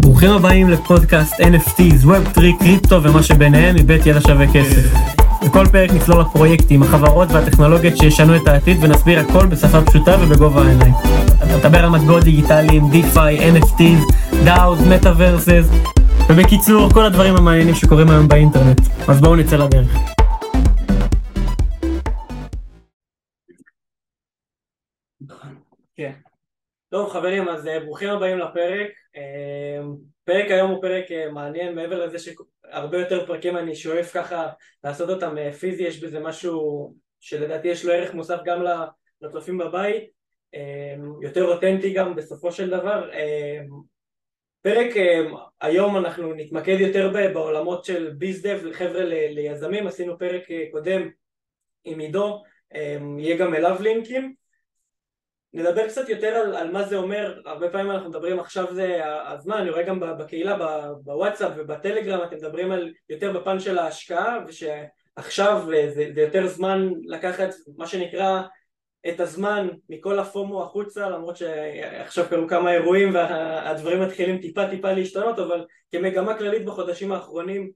ברוכים הבאים לפודקאסט NFTs, Web3, קריפטו ומה שביניהם מבית ידע שווה כסף. בכל פרק נצלול לפרויקטים, החברות והטכנולוגיות שישנו את העתיד ונסביר הכל בשפה פשוטה ובגובה העיניים. נדבר על מטבעות דיגיטליים, DeFi, NFTs, DAOs, Metaverses, ובקיצור, כל הדברים המעניינים שקורים היום באינטרנט. אז בואו נצא לדרך. כן. טוב חברים, אז אה, ברוכים הבאים לפרק. אה, פרק היום הוא פרק אה, מעניין, מעבר לזה שהרבה יותר פרקים אני שואף ככה לעשות אותם פיזי, יש בזה משהו שלדעתי יש לו ערך מוסף גם לצופים בבית, יותר אותנטי גם בסופו של דבר. פרק היום אנחנו נתמקד יותר בעולמות של ביזדב, חבר'ה ליזמים, עשינו פרק קודם עם עידו, יהיה גם אליו לינקים. נדבר קצת יותר על, על מה זה אומר, הרבה פעמים אנחנו מדברים עכשיו זה הזמן, אני רואה גם בקהילה, בוואטסאפ ובטלגרם, אתם מדברים על יותר בפן של ההשקעה, ושעכשיו זה, זה יותר זמן לקחת מה שנקרא את הזמן מכל הפומו החוצה, למרות שעכשיו קרו כמה אירועים והדברים מתחילים טיפה טיפה להשתנות, אבל כמגמה כללית בחודשים האחרונים,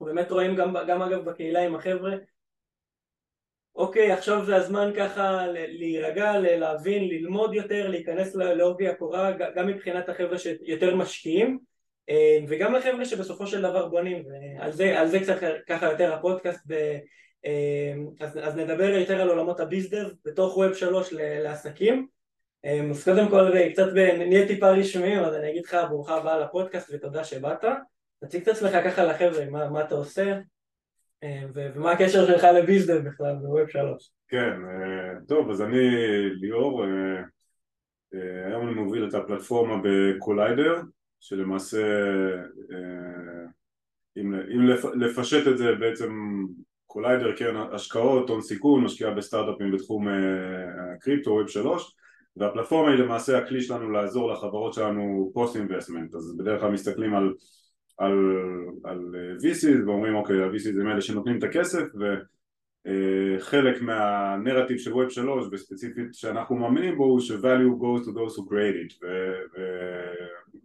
באמת רואים גם, גם אגב בקהילה עם החבר'ה, אוקיי, עכשיו זה הזמן ככה להירגע, להבין, ללמוד יותר, להיכנס לעובי הקורה, גם מבחינת החבר'ה שיותר משקיעים אה, וגם לחבר'ה שבסופו של דבר בונים, ועל זה, זה קצת ככה יותר הפודקאסט, ב, אה, אז, אז נדבר יותר על עולמות הביזדב בתוך ווב שלוש לעסקים. אה, אז קודם כל קצת נהיה טיפה רשמיים, אז אני אגיד לך ברוכה הבאה לפודקאסט ותודה שבאת. תציג את עצמך ככה לחבר'ה, מה, מה אתה עושה, ומה הקשר שלך ל bizdev בכלל ב Web שלוש? כן, אה, טוב, אז אני ליאור, אה, היום אני מוביל את הפלטפורמה בקוליידר, שלמעשה, אם, אם לפשט את זה בעצם קוליידר, קרן השקעות, הון סיכון, משקיעה בסטארט-אפים בתחום הקריפטו, Web שלוש, והפלטפורמה היא למעשה הכלי שלנו לעזור לחברות שלנו post investment, אז בדרך כלל מסתכלים על על, על אה, VCs ואומרים אוקיי ה-VCs הם אלה שנותנים את הכסף וחלק אה, מהנרטיב של Web 3 וספציפית שאנחנו מאמינים בו הוא ש-value goes to those who create it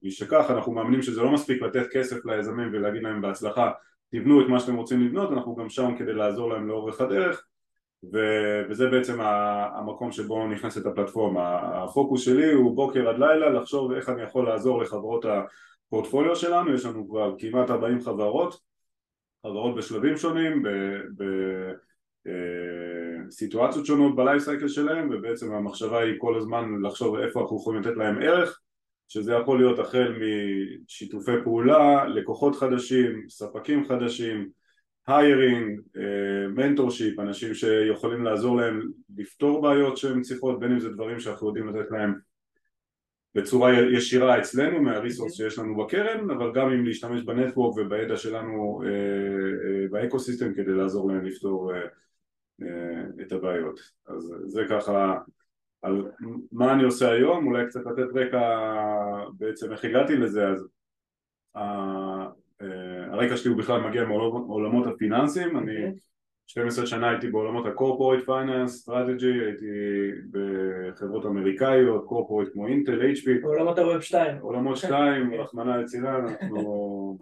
ומשכך אנחנו מאמינים שזה לא מספיק לתת כסף ליזמים ולהגיד להם בהצלחה תבנו את מה שאתם רוצים לבנות אנחנו גם שם כדי לעזור להם לאורך הדרך ו- וזה בעצם המקום שבו נכנסת הפלטפורמה. הפוקוס שלי הוא בוקר עד לילה לחשוב איך אני יכול לעזור לחברות ה... פורטפוליו שלנו, יש לנו כבר כמעט 40 חברות, חברות בשלבים שונים, בסיטואציות אה, שונות ב life cycle שלהם, ובעצם המחשבה היא כל הזמן לחשוב איפה אנחנו יכולים לתת להם ערך, שזה יכול להיות החל משיתופי פעולה, לקוחות חדשים, ספקים חדשים, hiring, mentorship, אנשים שיכולים לעזור להם לפתור בעיות שהן צריכות, בין אם זה דברים שאנחנו יודעים לתת להם בצורה ישירה אצלנו מהריסורס אוקיי. שיש לנו בקרן אבל גם אם להשתמש בנטוורק ובידע שלנו אה, אה, באקוסיסטם כדי לעזור להם לפתור אה, את הבעיות אז זה ככה על מה אני עושה היום, אולי קצת לתת רקע בעצם איך הגעתי לזה אז הרקע שלי הוא בכלל מגיע מעולמות הפיננסים, אני אוקיי. 12 שנה הייתי בעולמות ה-corporate finance, strategy, הייתי בחברות אמריקאיות, corporate כמו אינטל, HP. בעולמות ה-Web 2. עולמות 2, רחמנא ליצירה, אנחנו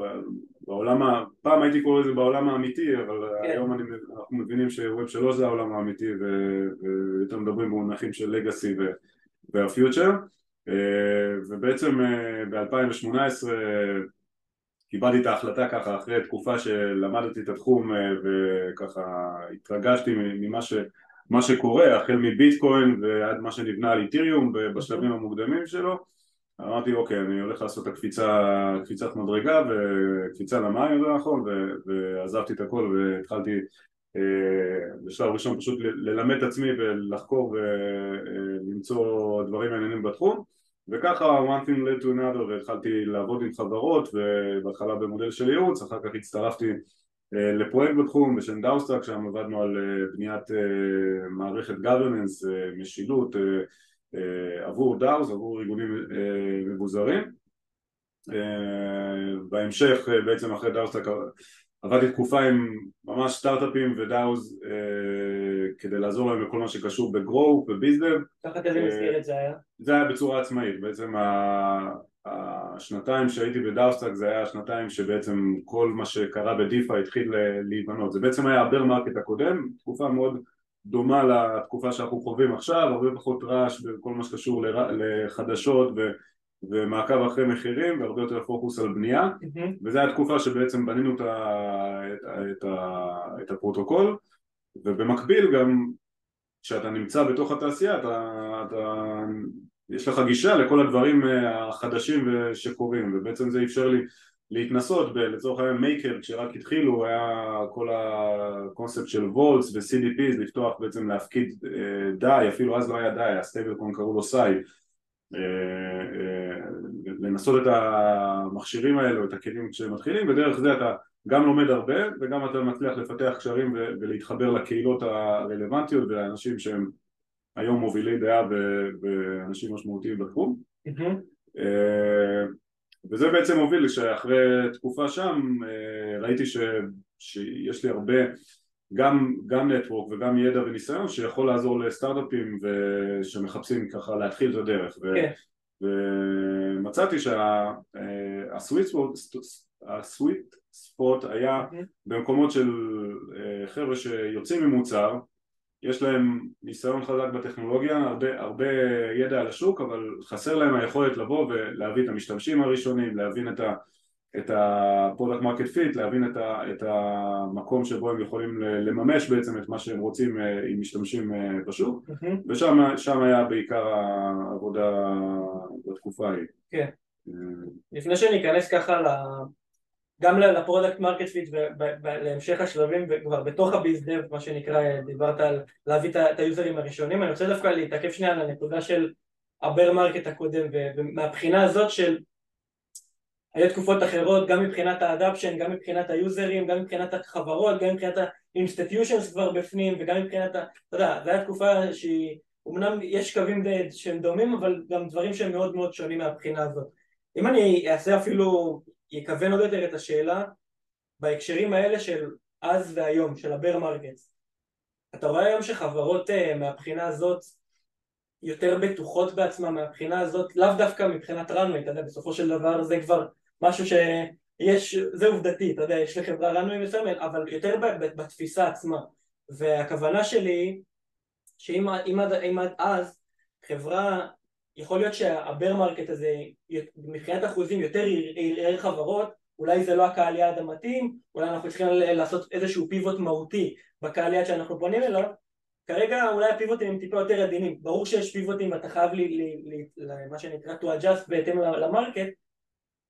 בעולם, ה... פעם הייתי קורא לזה בעולם האמיתי, אבל כן. היום אני, אנחנו מבינים ש-Web 3 זה העולם האמיתי ויותר מדברים במונחים של legacy וה-future ובעצם אה, ב-2018 קיבלתי את ההחלטה ככה אחרי תקופה שלמדתי את התחום אה, וככה התרגשתי ממה ש, מה שקורה החל מביטקוין ועד מה שנבנה על איתיריום בשלבים המוקדמים שלו. אמרתי אוקיי אני הולך לעשות את הקפיצה, קפיצת מדרגה וקפיצה למים זה נכון ועזבתי את הכל והתחלתי אה, בשלב ראשון פשוט ללמד את עצמי ולחקור ולמצוא אה, דברים מעניינים בתחום וככה one thing led to another והתחלתי לעבוד עם חברות ובהתחלה במודל של ייעוץ, אחר כך הצטרפתי אה, לפרויקט בתחום בשם דאוסטאק שם עבדנו על אה, בניית אה, מערכת governance, משילות עבור DAOs, עבור ארגונים מבוזרים בהמשך בעצם אחרי דאוסטאק עבדתי תקופה עם ממש סטארט-אפים ו DAOs כדי לעזור להם בכל מה שקשור ב growth ו bizdev. תחת איזה מסגרת זה היה? זה היה בצורה עצמאית, בעצם השנתיים שהייתי בדאוסטאק זה היה השנתיים שבעצם כל מה שקרה ב DeFi התחיל להיבנות, זה בעצם היה ה bear market הקודם, תקופה מאוד דומה לתקופה שאנחנו חווים עכשיו, הרבה פחות רעש בכל מה שקשור לחדשות ו... ומעקב אחרי מחירים והרבה יותר פוקוס על בנייה. mm-hmm. וזו התקופה שבעצם בנינו את, ה, את, את, ה, את הפרוטוקול. ובמקביל גם כשאתה נמצא בתוך התעשייה אתה, אתה, יש לך גישה לכל הדברים אה, החדשים שקורים. ובעצם זה אפשר לי להתנסות, ב, לצורך העניין מייקר כשרק התחילו היה כל הקונספט של vaults ו-CDPs לפתוח בעצם להפקיד אה, DAI, אפילו אז לא היה DAI, ה stablecoin קראו לו SAI לנסות את המכשירים האלו, את הכלים כשהם מתחילים, ודרך זה אתה גם לומד הרבה וגם אתה מצליח לפתח קשרים ולהתחבר לקהילות הרלוונטיות ולאנשים שהם היום מובילי דעה ואנשים משמעותיים בתחום. אה, וזה בעצם הוביל שאחרי תקופה שם ראיתי ש, שיש לי הרבה גם, גם נטוורק וגם ידע וניסיון שיכול לעזור לסטארט-אפים שמחפשים ככה להתחיל את הדרך ו, כן. ומצאתי שהסוויט הסוויט ספוט היה mm-hmm. במקומות של אה, חבר'ה שיוצאים ממוצר יש להם ניסיון חזק בטכנולוגיה, הרבה, הרבה ידע על השוק אבל חסר להם היכולת לבוא ולהביא את המשתמשים הראשונים, להבין את ה... את ה product market fit, להבין את, ה, את המקום שבו הם יכולים לממש בעצם את מה שהם רוצים אה, עם משתמשים אה, בשוק mm-hmm. ושם היה בעיקר העבודה בתקופה ההיא. כן. אה, לפני שניכנס ככה ל... גם ל product market fit ולהמשך השלבים וכבר בתוך ה bizdev מה שנקרא דיברת על להביא את היוזרים הראשונים אני רוצה דווקא להתעכב שנייה על הנקודה של ה bear market הקודם ומהבחינה הזאת של היו תקופות אחרות גם מבחינת ה adoption, גם מבחינת ה users, גם מבחינת החברות, גם מבחינת ה institutions כבר בפנים וגם מבחינת, ה... אתה יודע, זו הייתה תקופה שהיא, אמנם יש קווים די, שהם דומים אבל גם דברים שהם מאוד מאוד שונים מהבחינה הזאת. אם אני אעשה אפילו, יכוון עוד יותר את השאלה בהקשרים האלה של אז והיום, של ה bear markets, אתה רואה היום שחברות uh, מהבחינה הזאת יותר בטוחות בעצמן מהבחינה הזאת, לאו דווקא מבחינת runway, אתה יודע, בסופו של דבר זה כבר משהו שיש, זה עובדתי, אתה יודע, יש לחברה runway מסוימת, אבל יותר בתפיסה עצמה. והכוונה שלי, שאם אם עד, עד אז חברה, יכול להיות שה bear market הזה מבחינת אחוזים יותר יראה חברות, אולי זה לא הקהל יעד המתאים, אולי אנחנו צריכים לעשות איזשהו פיבוט מהותי בקהל יעד שאנחנו פונים אליו, כרגע אולי הפיבוטים הם טיפה יותר עדינים, ברור שיש פיבוטים ואתה חייב לי, לי, לי, מה שנקרא to adjust בהתאם למרקט,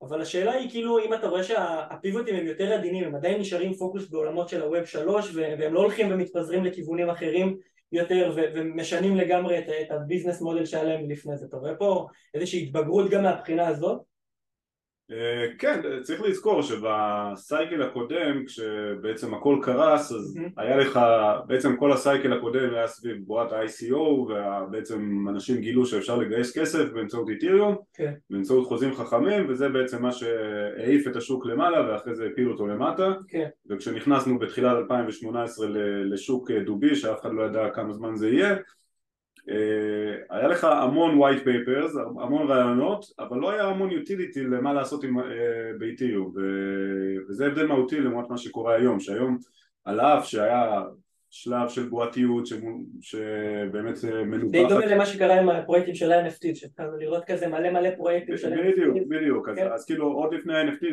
אבל השאלה היא כאילו אם אתה רואה שהפיבוטים הם יותר עדינים, הם עדיין נשארים פוקוס בעולמות של הווב שלוש והם לא הולכים ומתפזרים לכיוונים אחרים יותר ומשנים לגמרי את, את הביזנס מודל שהיה להם לפני זה. אתה רואה פה איזושהי התבגרות גם מהבחינה הזאת? אה, כן, צריך לזכור שבסייקל הקודם כשבעצם הכל קרס אז. היה לך, בעצם כל הסייקל הקודם היה סביב בועת ה-ICO ובעצם אנשים גילו שאפשר לגייס כסף באמצעות איתיריום. כן. באמצעות חוזים חכמים וזה בעצם מה שהעיף את השוק למעלה ואחרי זה הפיל אותו למטה. כן. וכשנכנסנו בתחילת 2018 לשוק דובי שאף אחד לא ידע כמה זמן זה יהיה היה לך המון white papers, המון רעיונות, אבל לא היה המון utility למה לעשות עם, uh, באיטיות וזה הבדל מהותי לעומת מה שקורה היום, שהיום על אף שהיה שלב של בועתיות שבאמת אה, מנופחת. די דומה למה שקרה עם הפרויקטים של ה-NFT, שהתחלנו לראות כזה מלא מלא פרויקטים של ה-NFT. בדיוק, בדיוק, כן. אז כאילו עוד לפני ה-NFT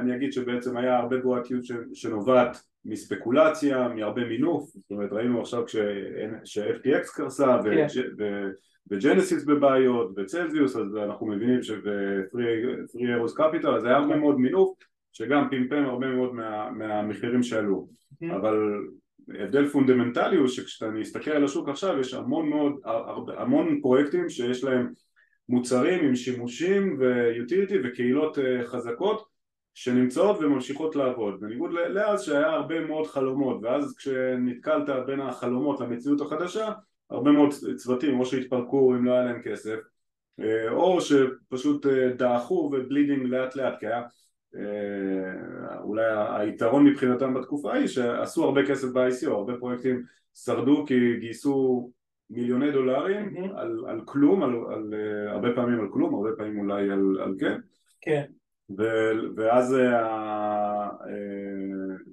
אני, אגיד שבעצם היה הרבה בועתיות שנובעת מספקולציה, מהרבה מינוף, זאת אומרת ראינו עכשיו ש-FTX קרסה כן. וג'נסיס בבעיות וצלזיוס אז אנחנו מבינים ש-Three Arrows Capital אז היה הרבה מאוד מינוף שגם פמפם הרבה מאוד מה, מהמחירים שעלו. אבל הבדל פונדמנטלי הוא שכשאתה מסתכל על השוק עכשיו יש המון מאוד, המון פרויקטים שיש להם מוצרים עם שימושים ו utility וקהילות אה, חזקות שנמצאות וממשיכות לעבוד. בניגוד לאז שהיה הרבה מאוד חלומות ואז כשנתקלת בין החלומות למציאות החדשה הרבה מאוד צוותים או שהתפרקו אם לא היה להם כסף אה, או שפשוט אה, דעכו ו bleeding לאט לאט כי היה אולי היתרון מבחינתם בתקופה היא שעשו הרבה כסף ב-ICO, הרבה פרויקטים שרדו כי גייסו מיליוני דולרים mm-hmm. על, על כלום, על, על, uh, הרבה פעמים על כלום, הרבה פעמים אולי על, על כן. כן. ו, ואז uh, uh,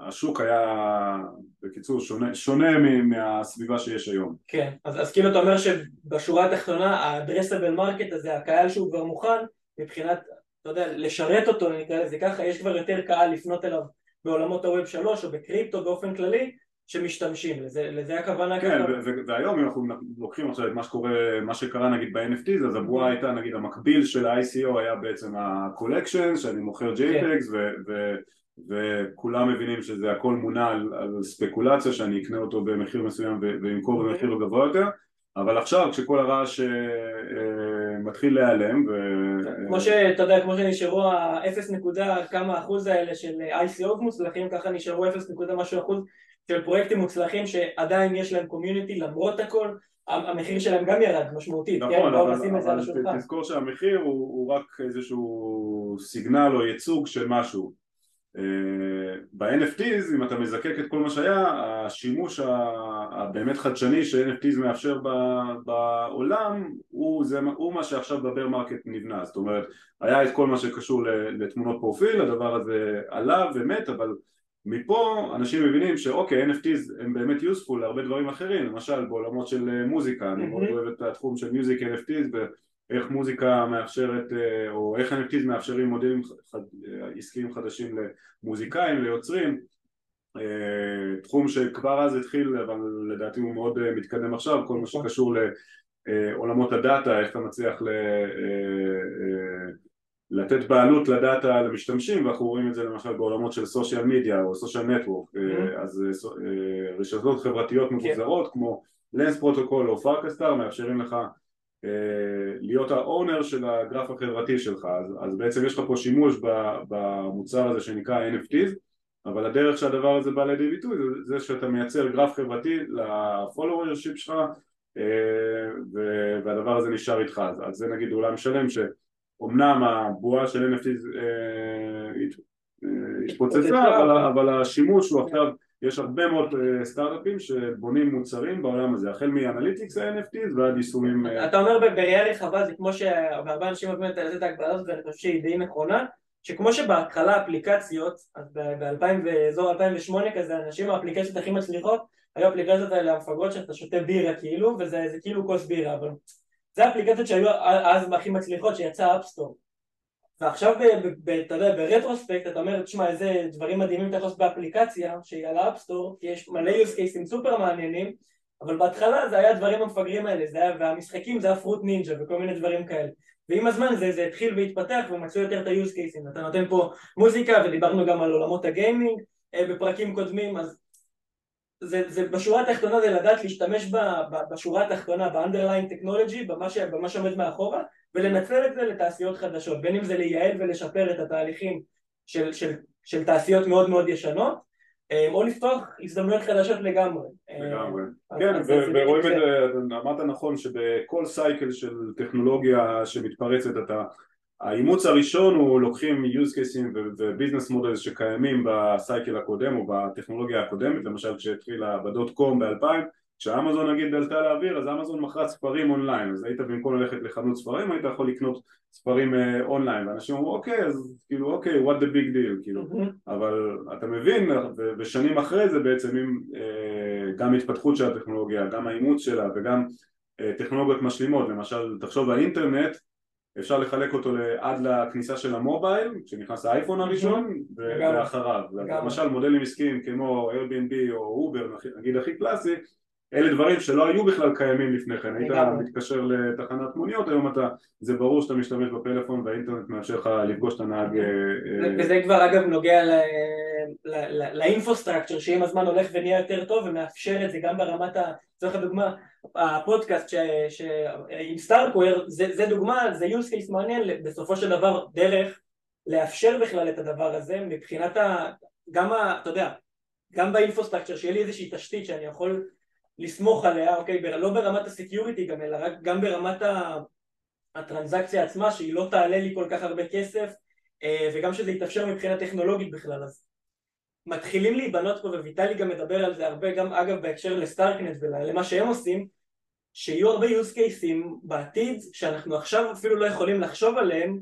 השוק היה בקיצור שונה, שונה מהסביבה שיש היום. כן, אז, אז כאילו אתה אומר שבשורה התחתונה ה-addressable market הזה, הקהל שהוא כבר מוכן מבחינת, אתה יודע, לשרת אותו נקרא לזה ככה, יש כבר יותר קהל לפנות אליו בעולמות הווב שלוש או בקריפטו באופן כללי שמשתמשים, לזה, לזה הכוונה כן, ככה. כן, והיום אם אנחנו לוקחים עכשיו את מה שקורה, מה שקרה נגיד ב-NFTs, אז הבועה הייתה נגיד המקביל של ה-ICO היה בעצם ה-collection, שאני מוכר JPEGs, כן. וכולם מבינים שזה הכל מונע על, על ספקולציה, שאני אקנה אותו במחיר מסוים ואמכור במחיר גבוה יותר, אבל עכשיו כשכל הרעש אה, אה, מתחיל להיעלם ו... כמו שאתה יודע, כמו שנשארו ה-0 נקודה כמה אחוז האלה של ICO מוצלחים, ככה נשארו 0 נקודה משהו אחוז של פרויקטים מוצלחים שעדיין יש להם קומיוניטי למרות הכל המחיר שלהם גם ירד משמעותית, נכון, כן? אבל, אבל, תזכור שהמחיר הוא, רק איזשהו סיגנל או ייצוג של משהו אה, ב-NFTs אם אתה מזקק את כל מה שהיה השימוש הבאמת חדשני ש-NFTs מאפשר בעולם הוא, זה, הוא מה שעכשיו ב bear market נבנה. זאת אומרת היה את כל מה שקשור לתמונות פרופיל הדבר הזה עלה ומת אבל מפה אנשים מבינים שאוקיי NFTs הם באמת useful להרבה דברים אחרים. למשל בעולמות של אה, מוזיקה. אני מאוד אוהב את התחום של music NFTs ואיך מוזיקה מאפשרת אה, או איך NFTs מאפשרים מודלים חד, אה, עסקיים חדשים למוזיקאים, ליוצרים תחום שכבר אז התחיל אבל לדעתי הוא מאוד מתקדם עכשיו כל מה נכון. שקשור לעולמות הדאטה איך אתה מצליח ל... לתת בעלות לדאטה למשתמשים ואנחנו רואים את זה למשל בעולמות של סושיאל מדיה או סושיאל נטוורק mm-hmm. אז אה, אה, רשתות חברתיות כן. מבוזרות כמו Lens Protocol או Farcaster מאפשרים לך להיות ה owner של הגרף החברתי שלך. אז, אז בעצם יש לך פה שימוש במוצר הזה שנקרא NFTs אבל הדרך שהדבר הזה בא לידי ביטוי זה, זה שאתה מייצר גרף חברתי ל followership שלך והדבר הזה נשאר איתך. אז, אז זה נגיד עולם שלם ש... אמנם הבועה של NFT אה, אה, התפוצצה, אבל, אבל השימוש הוא עכשיו, יש הרבה מאוד אה, סטארט-אפים שבונים מוצרים בעולם הזה, החל מ analytics ה-NFTs ועד יישומים... אתה אומר בראייה רחבה זה כמו שהרבה אנשים אוהבים את זה ההקבלה הזאת ואני חושב שהיא די נכונה שכמו שבהתחלה אפליקציות, אז באזור 2008 כזה, אנשים האפליקציות הכי מצליחות היו אפליקציות האלה המפגרות שאתה שותה בירה כאילו, וזה כאילו כוס בירה, אבל זה האפליקציות שהיו אז הכי מצליחות שיצא App Store ועכשיו אתה יודע ב retrospect אתה אומר תשמע איזה דברים מדהימים אתה יכול לעשות באפליקציה שהיא על ה App Store כי יש מלא use cases סופר מעניינים אבל בהתחלה זה היה הדברים המפגרים האלה זה היה, והמשחקים זה היה Fruit Ninja וכל מיני דברים כאלה. ועם הזמן זה, זה התחיל והתפתח ומצאו יותר את ה-use cases. אתה נותן פה מוזיקה ודיברנו גם על עולמות הגיימינג אה, בפרקים קודמים אז זה, זה בשורה התחתונה זה לדעת להשתמש ב, ב, בשורה התחתונה, ב-underlying technology, במה, במה שעומד מאחורה, ולנצל את זה לתעשיות חדשות, בין אם זה לייעל ולשפר את התהליכים של, של, של תעשיות מאוד מאוד ישנות, אה, או לפתוח הזדמנויות חדשות לגמרי. לגמרי. אה, כן, ורואים את זה, אמרת נכון שבכל cycle של טכנולוגיה שמתפרצת אתה האימוץ הראשון הוא לוקחים use cases ו business models שקיימים ב cycle הקודם או בטכנולוגיה הקודמת למשל כשהתחילה ב dot com ב-2000 כשאמזון נגיד עלתה לאוויר אז אמזון מכרה ספרים אונליין אז היית במקום ללכת לחנות ספרים היית יכול לקנות ספרים אה, אונליין. ואנשים אמרו אוקיי אז כאילו אוקיי what the big deal כאילו. אבל אתה מבין ושנים אחרי זה בעצם עם אה, גם התפתחות של הטכנולוגיה גם האימוץ שלה וגם אה, טכנולוגיות משלימות למשל תחשוב האינטרנט אפשר לחלק אותו עד לכניסה של ה mobile, כשנכנס האייפון הראשון, ואחריו. למשל מודלים עסקיים כמו Airbnb או אובר, נגיד הכי קלאסי, אלה דברים שלא היו בכלל קיימים לפני כן, היית מתקשר לתחנת מוניות, היום אתה, זה ברור שאתה משתמש בפלאפון והאינטרנט מאפשר לך לפגוש את הנהג. אה, אה, וזה כבר אגב נוגע לאינפוסטרקצ'ר שעם הזמן הולך ונהיה יותר טוב ומאפשר את זה גם ברמת, לצורך הדוגמה, הפודקאסט עם סטארקוור זה, זה דוגמה, זה use case מעניין בסופו של דבר דרך לאפשר בכלל את הדבר הזה מבחינת ה... גם ה... אתה יודע, גם ב infrastructure שיהיה לי איזושהי תשתית שאני יכול לסמוך עליה, אוקיי, לא ברמת ה security גם, אלא רק גם ברמת הטרנזקציה עצמה שהיא לא תעלה לי כל כך הרבה כסף אה, וגם שזה יתאפשר מבחינה טכנולוגית בכלל אז מתחילים להיבנות פה וויטליק גם מדבר על זה הרבה גם אגב בהקשר ל Starknet ולמה שהם עושים שיהיו הרבה use cases בעתיד שאנחנו עכשיו אפילו לא יכולים לחשוב עליהם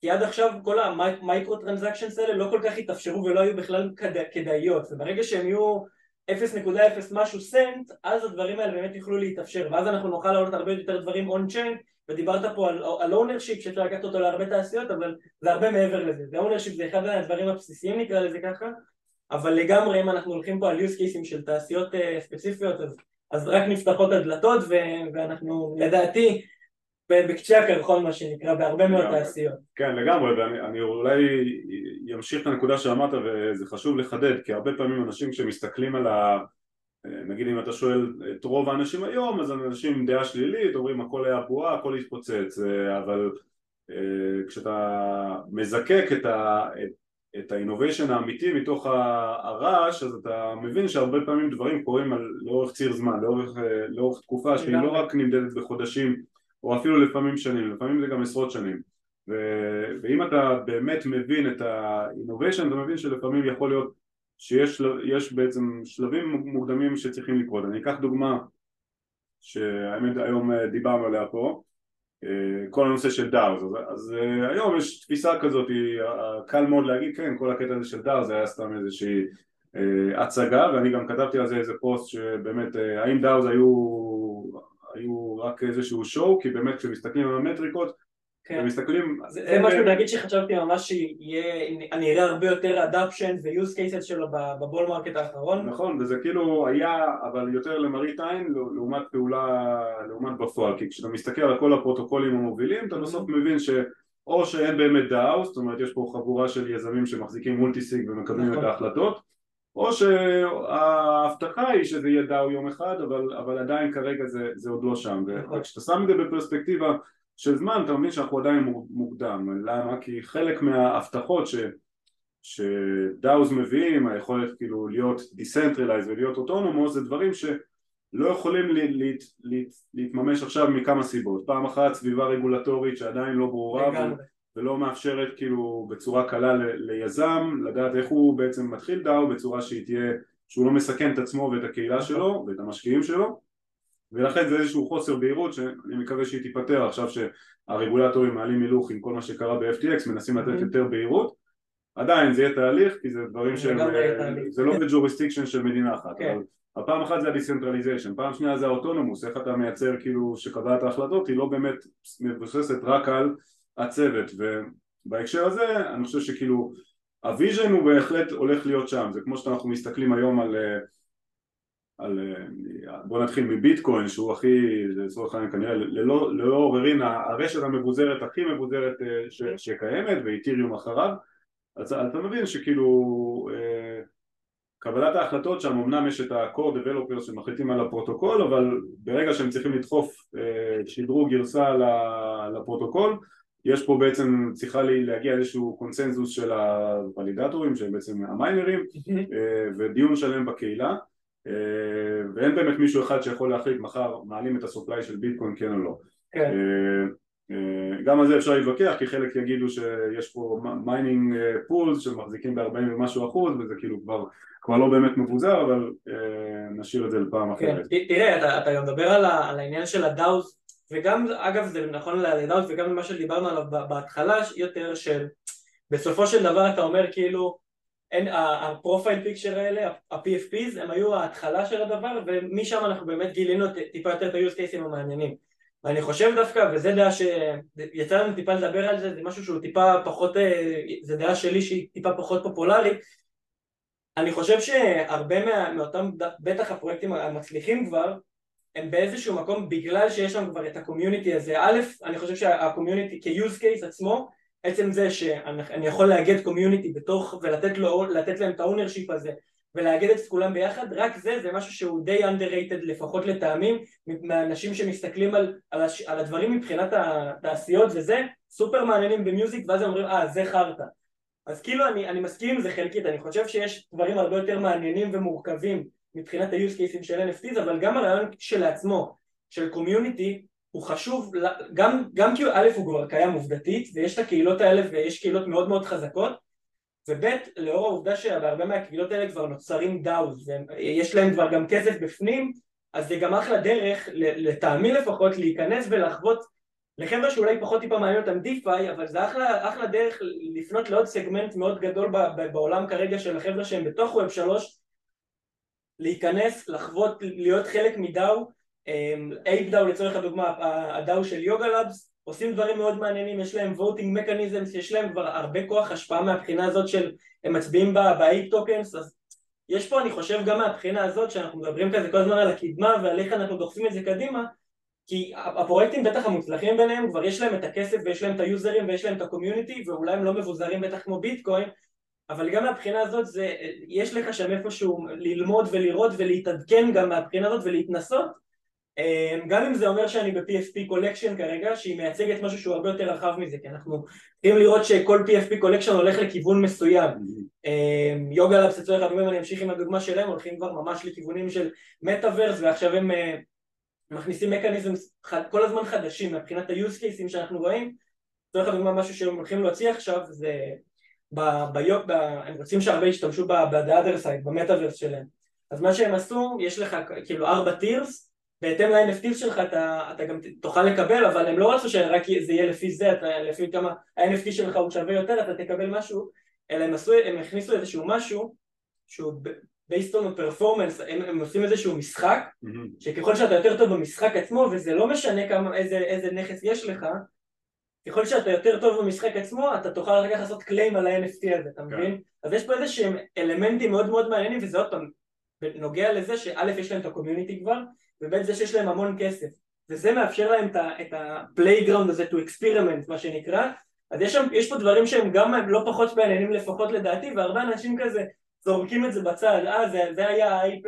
כי עד עכשיו כל המייקרו טרנזקשנס האלה לא כל כך התאפשרו ולא היו בכלל כדאיות וברגע שהם יהיו 0.0 משהו סנט אז הדברים האלה באמת יוכלו להתאפשר. ואז אנחנו נוכל לעלות הרבה יותר דברים און צ'יין ודיברת פה על, ownership שאפשר לקחת אותו להרבה תעשיות אבל זה הרבה מעבר לזה. זה ownership זה אחד הדברים הבסיסיים נקרא לזה ככה. אבל לגמרי אם אנחנו הולכים פה על use cases של תעשיות uh, ספציפיות אז, אז רק נפתחות הדלתות ו- ואנחנו לדעתי בקצה הקרחון מה שנקרא בהרבה מאוד תעשיות. כן לגמרי ואני אולי אמשיך את הנקודה שאמרת וזה חשוב לחדד כי הרבה פעמים אנשים כשמסתכלים על ה... נגיד אם אתה שואל את רוב האנשים היום אז אנשים עם דעה שלילית אומרים הכל היה בועה הכל התפוצץ אבל אה, כשאתה מזקק את, ה, את, את האינוביישן האמיתי מתוך הרעש אז אתה מבין שהרבה פעמים דברים קורים על, לאורך ציר זמן, לאורך, אה, לאורך תקופה שהיא לא רק נמדדת בחודשים או אפילו לפעמים שנים, לפעמים זה גם עשרות שנים ו... ואם אתה באמת מבין את ה-innovation אתה מבין שלפעמים יכול להיות שיש בעצם שלבים מוקדמים שצריכים לקרות. אני אקח דוגמה שהאמת היום דיברנו עליה פה אה, כל הנושא של DAOs, אז, אז אה, היום יש תפיסה כזאת, קל מאוד להגיד כן, כל הקטע הזה של DAOs זה היה סתם איזושהי אה, הצגה ואני גם כתבתי על זה איזה פוסט שבאמת האם DAOs היו היו רק איזשהו show, כי באמת כשמסתכלים על המטריקות, כן. ומסתכלים... זה, זה משהו להגיד שחשבתי ממש שיהיה, אני אראה הרבה יותר adoption ו-use cases שלו ב bull market האחרון. נכון, וזה כאילו היה, אבל יותר למראית עין לעומת פעולה, לעומת בפועל, כי כשאתה מסתכל על כל הפרוטוקולים המובילים, אתה בסוף מבין ש... או שאין באמת DAO, זאת אומרת יש פה חבורה של יזמים שמחזיקים multisig ומקבלים נכון. את ההחלטות או שההבטחה היא שזה יהיה DAO יום אחד אבל, אבל עדיין כרגע זה, זה עוד לא שם נכון. וכשאתה שם את זה בפרספקטיבה של זמן אתה מבין שאנחנו עדיין מוקדם למה? כי חלק מההבטחות ש, ש DAOs מביאים היכולת כאילו להיות decentralized ולהיות autonomous זה דברים שלא יכולים לה, לה, לה, להתממש עכשיו מכמה סיבות פעם אחת סביבה רגולטורית שעדיין לא ברורה ולא מאפשרת כאילו בצורה קלה ליזם לדעת איך הוא בעצם מתחיל DAO בצורה שהיא תהיה, שהוא לא מסכן את עצמו ואת הקהילה שלו ואת המשקיעים שלו. ולכן זה איזשהו חוסר בהירות שאני מקווה שהיא תיפתר עכשיו שהרגולטורים מעלים הילוך עם כל מה שקרה ב-FTX מנסים לתת יותר בהירות. עדיין זה יהיה תהליך כי זה דברים שהם, זה לא ב jurisdiction של מדינה אחת כן. הפעם אחת זה ה decentralization, פעם שנייה זה ה autonomous, איך אתה מייצר כאילו שקבלת ההחלטות היא לא באמת מבוססת רק על הצוות ובהקשר הזה אני חושב שכאילו ה vision הוא בהחלט הולך להיות שם. זה כמו שאנחנו מסתכלים היום על, על בוא נתחיל מביטקוין שהוא הכי לצורך העניין כנראה ללא, ללא עוררין הרשת המבוזרת הכי מבוזרת אה, ש, שקיימת ואיתיריום אחריו. אז אתה מבין שכאילו אה, קבלת ההחלטות שם אמנם יש את ה-core developers שמחליטים על הפרוטוקול אבל ברגע שהם צריכים לדחוף אה, שדרוג גרסה לפרוטוקול יש פה בעצם צריכה להגיע איזשהו קונסנזוס של הוולידטורים שהם בעצם המיינרים אה, ודיון שלם בקהילה אה, ואין באמת מישהו אחד שיכול להחליט מחר מעלים את ה supply של ביטקוין כן או לא כן. אה, גם על זה אפשר להתווכח כי חלק יגידו שיש פה mining pools שמחזיקים ב-40 ומשהו אחוז וזה כאילו כבר, כבר לא באמת מבוזר אבל נשאיר את זה לפעם כן. אחרת. תראה אתה, גם מדבר על, על העניין של ה DAOs וגם, אגב זה נכון ללידאוט וגם מה שדיברנו עליו בהתחלה יותר של בסופו של דבר אתה אומר כאילו ה profile picture האלה, ה-PFPs הם היו ההתחלה של הדבר ומשם אנחנו באמת גילינו טיפה יותר את ה-use cases המעניינים. ואני חושב דווקא, וזה דעה שיצא לנו טיפה לדבר על זה, זה משהו שהוא טיפה פחות, אה, זה דעה שלי שהיא טיפה פחות פופולרית. אני חושב שהרבה מאותם, בטח הפרויקטים המצליחים כבר הם באיזשהו מקום בגלל שיש שם כבר את ה community הזה א', אני חושב שה community כ-use case עצמו עצם זה שאני יכול לאגד community בתוך ולתת לו, להם את ה ownership הזה ולאגד את כולם ביחד, רק זה, זה משהו שהוא די underrated לפחות לטעמי מהאנשים שמסתכלים על, על, הש, על הדברים מבחינת התעשיות וזה סופר מעניינים במיוזיק ואז הם אומרים אה זה חרטא. אז כאילו אני, אני מסכים עם זה חלקית, אני חושב שיש דברים הרבה יותר מעניינים ומורכבים מבחינת ה-use cases של NFTs אבל גם הרעיון שלעצמו של community הוא חשוב, גם, גם כי א' הוא כבר קיים עובדתית ויש את הקהילות האלה ויש קהילות מאוד מאוד חזקות וב' לאור העובדה שבהרבה מהקהילות האלה כבר נוצרים DAOs ויש להם כבר גם כסף בפנים אז זה גם אחלה דרך, לטעמי לפחות, להיכנס ולחוות לחבר'ה שאולי פחות טיפה מעניין אותם DeFi, אבל זה אחלה, אחלה דרך לפנות לעוד סגמנט מאוד גדול בעולם כרגע של החבר'ה שהם בתוך Web שלוש להיכנס, לחוות, להיות חלק מ DAO, Ape DAO לצורך הדוגמה, ה DAO של Yuga Labs, עושים דברים מאוד מעניינים, יש להם voting mechanisms, יש להם כבר הרבה כוח השפעה מהבחינה הזאת של הם מצביעים ב Ape tokens, אז יש פה אני חושב גם מהבחינה הזאת שאנחנו מדברים כזה כל הזמן על הקדמה ועל איך אנחנו דוחפים את זה קדימה כי הפרויקטים בטח המוצלחים ביניהם כבר יש להם את הכסף ויש להם את היוזרים ויש להם את ה community ואולי הם לא מבוזרים בטח כמו ביטקוין אבל גם מהבחינה הזאת זה, יש לך שם איפשהו ללמוד ולראות ולהתעדכן גם מהבחינה הזאת ולהתנסות. אמ, גם אם זה אומר שאני ב-PFP collection כרגע שהיא מייצגת משהו שהוא הרבה יותר רחב מזה כי אנחנו צריכים לראות שכל PFP collection הולך לכיוון מסוים. אמ, Yuga Labs לצורך הדוגמה אני אמשיך עם הדוגמה שלהם הולכים כבר ממש לכיוונים של מטאוורס ועכשיו הם אה, מכניסים מקניזם כל הזמן חדשים מבחינת ה-use cases שאנחנו רואים. לצורך הדוגמה משהו שהם הולכים להוציא עכשיו זה ב, ביוק, ב, הם רוצים שהרבה ישתמשו ב-the side, במטאוורס שלהם אז מה שהם עשו, יש לך כאילו ארבע טירס בהתאם ל-NFT שלך אתה, אתה גם תוכל לקבל, אבל הם לא רצו שרק זה יהיה לפי זה, אתה, לפי כמה ה-NFT שלך הוא שווה יותר, אתה תקבל משהו, אלא הם, עשו, הם הכניסו איזשהו משהו שהוא based on performance, הם, הם עושים איזשהו משחק, mm-hmm. שככל שאתה יותר טוב במשחק עצמו, וזה לא משנה כמה, איזה, איזה נכס יש לך, ככל שאתה יותר טוב במשחק עצמו, אתה תוכל אחר כך לעשות קליים על ה-NFT הזה, אתה כן. מבין? אז יש פה איזה שהם אלמנטים מאוד מאוד מעניינים, וזה עוד פעם, נוגע לזה שא' יש להם את הקומיוניטי כבר, ובין זה שיש להם המון כסף וזה מאפשר להם את ה-playground הזה to experiment מה שנקרא אז יש, שם, יש פה דברים שהם גם לא פחות מעניינים לפחות לדעתי והרבה אנשים כזה זורקים את זה בצד אה זה, זה היה האייפ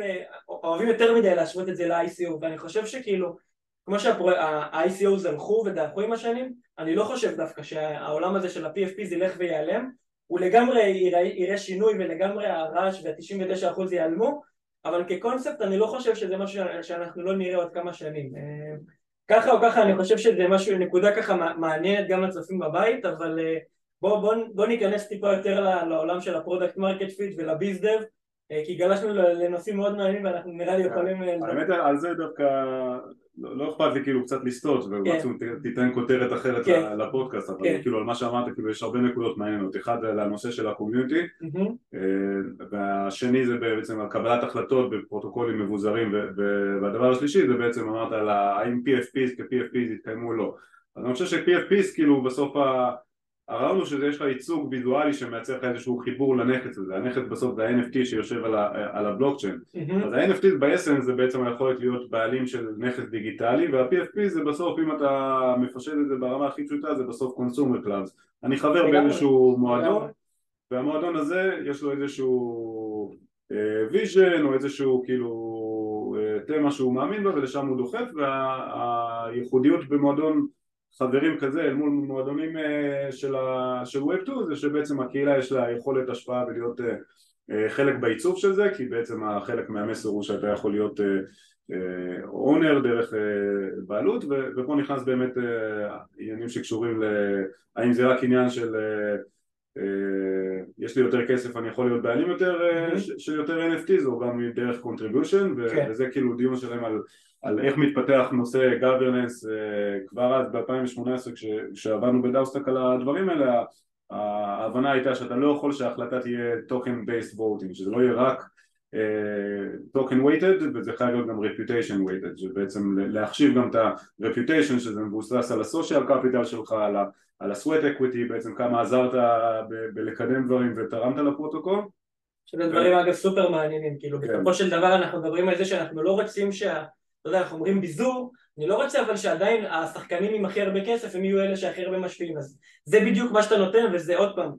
אוהבים יותר מדי להשוות את זה ל-ICO ואני חושב שכאילו כמו שה-ICOs הלכו ודעכו עם השנים אני לא חושב דווקא שהעולם הזה של ה-PFP זה ילך וייעלם. הוא לגמרי יראה, יראה שינוי ולגמרי הרעש וה-99% ייעלמו אבל כקונספט אני לא חושב שזה משהו שאנחנו לא נראה עוד כמה שנים. אה, ככה או ככה אני חושב שזה משהו, נקודה ככה מעניינת גם לצופים בבית אבל אה, בואו בוא, בוא ניכנס טיפה יותר לעולם של ה product market fit ול biz dev כי גלשנו לנושאים מאוד מעניינים ואנחנו נראה לי יכולים... האמת על זה דווקא לא, לא אכפת לי כאילו קצת לסטות ומקסימום כן. תיתן כותרת אחרת כן. לפודקאסט אבל כן. כאילו על מה שאמרת כאילו יש הרבה נקודות מעניינות אחד על הנושא של ה community mm-hmm. והשני זה בעצם על קבלת החלטות בפרוטוקולים מבוזרים והדבר השלישי זה בעצם אמרת על האם PFPs כ-PFPs יתקיימו או לא אז אני חושב ש-PFPs כאילו בסוף הרעיון הוא שיש לך ייצוג ויזואלי שמייצר לך איזשהו חיבור לנכס הזה, הנכס בסוף זה ה-NFT שיושב על, ה- על הבלוקצ'יין, mm-hmm. אז ה-NFT ב essence זה בעצם היכולת להיות בעלים של נכס דיגיטלי וה-PFP זה בסוף אם אתה מפשט את זה ברמה הכי פשוטה זה בסוף consumer clubs, אני חבר באיזשהו מועדון והמועדון הזה יש לו איזשהו vision אה, או איזשהו כאילו אה, תמה שהוא מאמין בה ולשם הוא דוחף והייחודיות במועדון חברים כזה אל מול מועדונים אה, של, ה... של Web 2 זה שבעצם הקהילה יש לה יכולת השפעה ולהיות אה, אה, חלק בעיצוב של זה כי בעצם החלק מהמסר הוא שאתה יכול להיות owner דרך בעלות ופה נכנס באמת עניינים שקשורים להאם זה רק עניין של יש לי יותר כסף אני יכול להיות בעלים יותר של יותר NFTs או גם דרך contribution כן. וזה כאילו דיון שלם על על איך מתפתח נושא governance אה, כבר אז ב-2018 כשעבדנו בדאוסטק על הדברים האלה ההבנה הייתה שאתה לא יכול שההחלטה תהיה token based voting שזה לא יהיה רק token weighted וזה חייב להיות גם reputation weighted שבעצם להחשיב גם את ה-reputation שזה מבוסס על ה-social capital שלך על ה-sweat equity בעצם כמה עזרת בלקדם דברים ותרמת לפרוטוקול שזה דברים אגב סופר מעניינים כאילו כן. בסופו של דבר אנחנו מדברים על זה שאנחנו לא רוצים שה אתה יודע, אנחנו אומרים ביזור, אני לא רוצה אבל שעדיין השחקנים עם הכי הרבה כסף הם יהיו אלה שהכי הרבה משפיעים, אז זה בדיוק מה שאתה נותן וזה עוד פעם,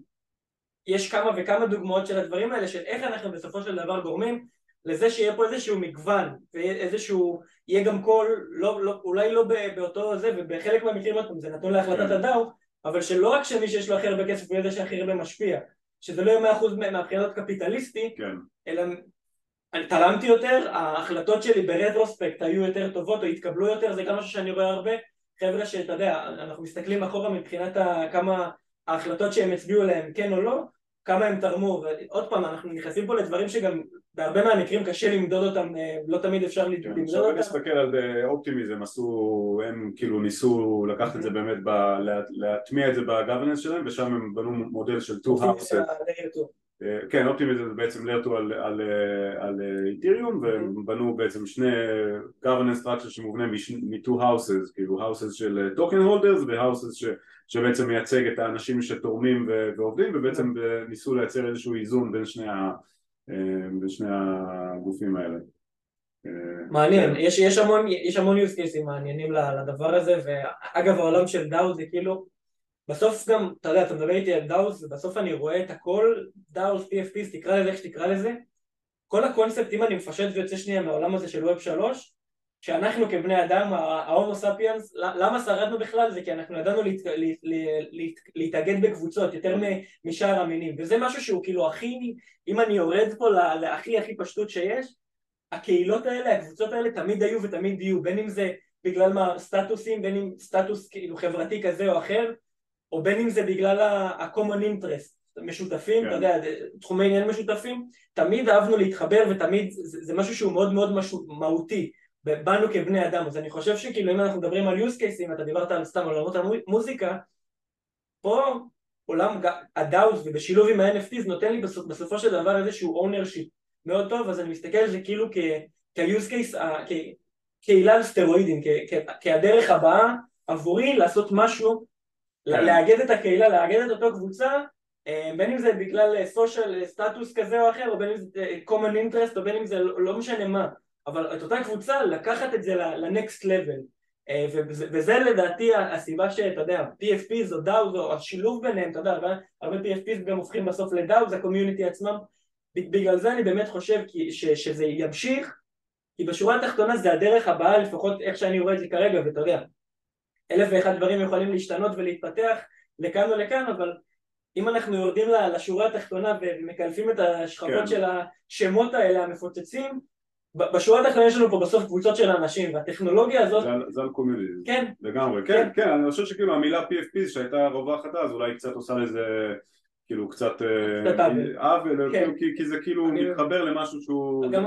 יש כמה וכמה דוגמאות של הדברים האלה של איך אנחנו בסופו של דבר גורמים לזה שיהיה פה איזשהו מגוון ואיזשהו, יהיה גם קול, לא, לא, אולי לא באותו זה ובחלק מהמקרים עוד פעם זה נתון להחלטת כן. הדאו, אבל שלא רק שמי שיש לו הכי הרבה כסף הוא זה שהכי הרבה משפיע, שזה לא יהיה מאה אחוז מהבחינות קפיטליסטי, כן. אלא אני תרמתי יותר, ההחלטות שלי ברטרוספקט היו יותר טובות או התקבלו יותר, זה גם משהו שאני רואה הרבה, חבר'ה שאתה יודע, אנחנו מסתכלים אחורה מבחינת כמה ההחלטות שהם הצביעו עליהן כן או לא, כמה הם תרמו, ועוד פעם אנחנו נכנסים פה לדברים שגם בהרבה מהמקרים קשה למדוד אותם, אה, לא תמיד אפשר כן, למדוד אותם. עכשיו נסתכל על אופטימיזם, עשו, הם כאילו ניסו לקחת את זה באמת, להטמיע את זה בגווננס שלהם ושם הם בנו מודל של 2 houses. אה, כן, אופטימיזם זה בעצם לרטו על איתיריום והם בנו בעצם שני governance structure שמובנה מ-2 houses, כאילו houses של token holders ו-houses שבעצם מייצג את האנשים שתורמים ועובדים ובעצם ניסו לייצר איזשהו איזון בין שני, ה, אה, בין שני הגופים האלה. מעניין, כן. יש, יש המון, יש המון use cases מעניינים לדבר הזה ואגב העולם של DAO זה כאילו בסוף גם, אתה יודע, אתה מדבר איתי על DAOs ובסוף אני רואה את הכל, DAOs, PFPs, תקרא לזה איך שתקרא לזה כל הקונספט, אם אני מפשט ויוצא שנייה מהעולם הזה של Web שלוש שאנחנו כבני אדם, ההומו ספיאנס, למה שרדנו בכלל? זה כי אנחנו ידענו להת, להת, להת, להתאגד בקבוצות יותר משאר המינים וזה משהו שהוא כאילו הכי, אם אני יורד פה להכי הכי פשטות שיש הקהילות האלה, הקבוצות האלה תמיד היו ותמיד יהיו בין אם זה בגלל מה סטטוסים, בין אם סטטוס כאילו חברתי כזה או אחר או בין אם זה בגלל ה-common interest משותפים, כן. אתה יודע, תחומי עניין משותפים, תמיד אהבנו להתחבר ותמיד זה, זה משהו שהוא מאוד מאוד משהו, מהותי בנו כבני אדם, אז אני חושב שכאילו אם אנחנו מדברים על use cases, אתה דיברת על סתם עולמות המוזיקה, פה עולם הדאוס ובשילוב עם ה-NFTs נותן לי בסופ, בסופו של דבר איזשהו ownership מאוד טוב, אז אני מסתכל על זה כאילו כ-use case, קהילה על סטרואידים, כהדרך הבאה עבורי לעשות משהו, כן. לאגד את הקהילה, לאגד את אותו קבוצה, אה, בין אם זה בגלל סושיאל סטטוס כזה או אחר, או בין אם זה אה, common interest, או בין אם זה לא, לא משנה מה. אבל את אותה קבוצה לקחת את זה לנקסט לבל אה, וזה לדעתי הסיבה שאתה יודע PFPs או DAOs או השילוב ביניהם אתה יודע הרבה, הרבה PFPs גם הופכים בסוף לדאוז הקומיוניטי עצמם בגלל זה אני באמת חושב ש, שזה ימשיך כי בשורה התחתונה זה הדרך הבאה לפחות איך שאני רואה את זה כרגע ואתה יודע אלף ואחד דברים יכולים להשתנות ולהתפתח לכאן או לכאן אבל אם אנחנו יורדים לשורה התחתונה ומקלפים את השכבות כן. של השמות האלה המפוצצים בשורה התחתונה יש לנו פה בסוף קבוצות של אנשים והטכנולוגיה הזאת זה על community, כן, לגמרי, כן, כן, אני חושב שכאילו המילה PFP שהייתה רווחת אז אולי קצת עושה לזה כאילו קצת אה, עוול, כן. כי זה כאילו מתחבר למשהו שהוא... גם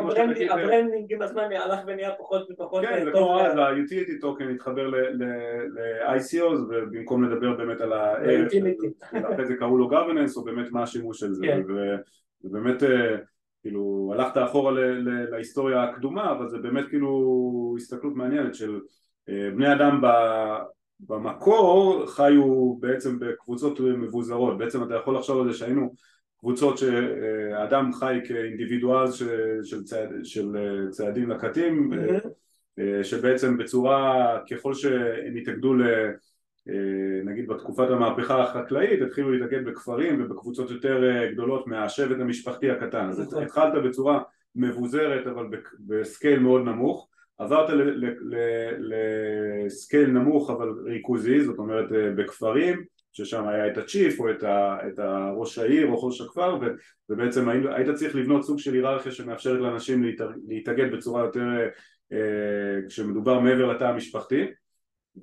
ה branding עם הזמן הלך ונהיה פחות ופחות כן, זה כמו אז ה-utility token התחבר ל-ICOs ובמקום לדבר באמת על ה... אחרי זה קראו לו governance או באמת מה השימוש של זה ובאמת אה, כאילו הלכת אחורה להיסטוריה הקדומה אבל זה באמת כאילו הסתכלות מעניינת של אה, בני אדם במקור חיו בעצם בקבוצות מבוזרות בעצם אתה יכול לחשוב על זה שהיינו קבוצות שאדם חי כאינדיבידואל של, של, צעד, של אה, צעדים לקטים mm-hmm. שבעצם בצורה ככל שהם התאגדו ל... אה, נגיד בתקופת המהפכה החקלאית התחילו להתאגד בכפרים ובקבוצות יותר אה, גדולות מהשבט המשפחתי הקטן. אז נכון. התחלת בצורה מבוזרת אבל בסקייל מאוד נמוך. עברת לסקייל נמוך אבל ריכוזי זאת אומרת אה, בכפרים ששם היה את הצ'יף או את, ה, את ראש העיר או ראש הכפר ובעצם היית צריך לבנות סוג של היררכיה שמאפשרת לאנשים להתאגד בצורה יותר כשמדובר מעבר לתא המשפחתי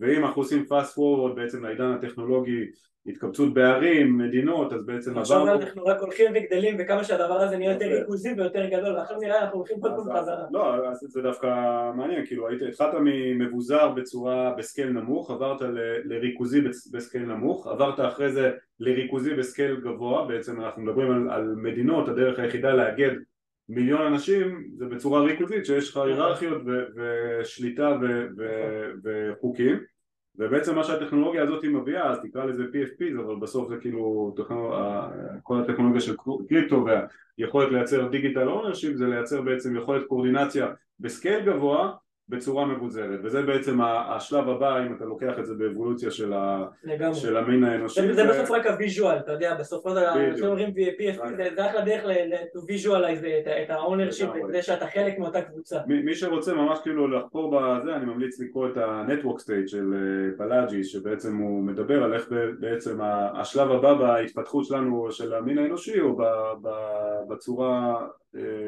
ואם אנחנו עושים fast forward בעצם לעידן הטכנולוגי התקבצות בערים, מדינות, אז בעצם עברנו... עכשיו אנחנו רק הולכים וגדלים וכמה שהדבר הזה נהיה יותר ריכוזי ויותר גדול ועכשיו נראה אנחנו הולכים כל פעם חזרה. לא, זה דווקא מעניין, כאילו התחלת ממבוזר בצורה בסקייל נמוך, עברת לריכוזי ב scale נמוך, עברת אחרי זה לריכוזי ב scale גבוה, בעצם אנחנו מדברים על מדינות, הדרך היחידה לאגד מיליון אנשים זה בצורה ריכוזית שיש לך היררכיות ושליטה וחוקים. ובעצם מה שהטכנולוגיה הזאת מביאה אז תקרא לזה PFP אבל בסוף זה כאילו כל הטכנולוגיה של קריפטו והיכולת לייצר digital ownership זה לייצר בעצם יכולת קואורדינציה ב scale גבוה בצורה מבוזרת. וזה בעצם השלב הבא אם אתה לוקח את זה באבולוציה של, ה... של המין האנושי זה, זה בסוף רק ה visual אתה יודע בסופו של דבר אומרים PFP זה אחלה דרך ל-visualize את ה-ownership את זה שאתה חלק מאותה קבוצה. מי שרוצה ממש כאילו לחפור בזה אני ממליץ לקרוא את ה-network state של בלאג'י אה, שבעצם הוא מדבר על איך בעצם השלב הבא בהתפתחות שלנו של המין האנושי או בצורה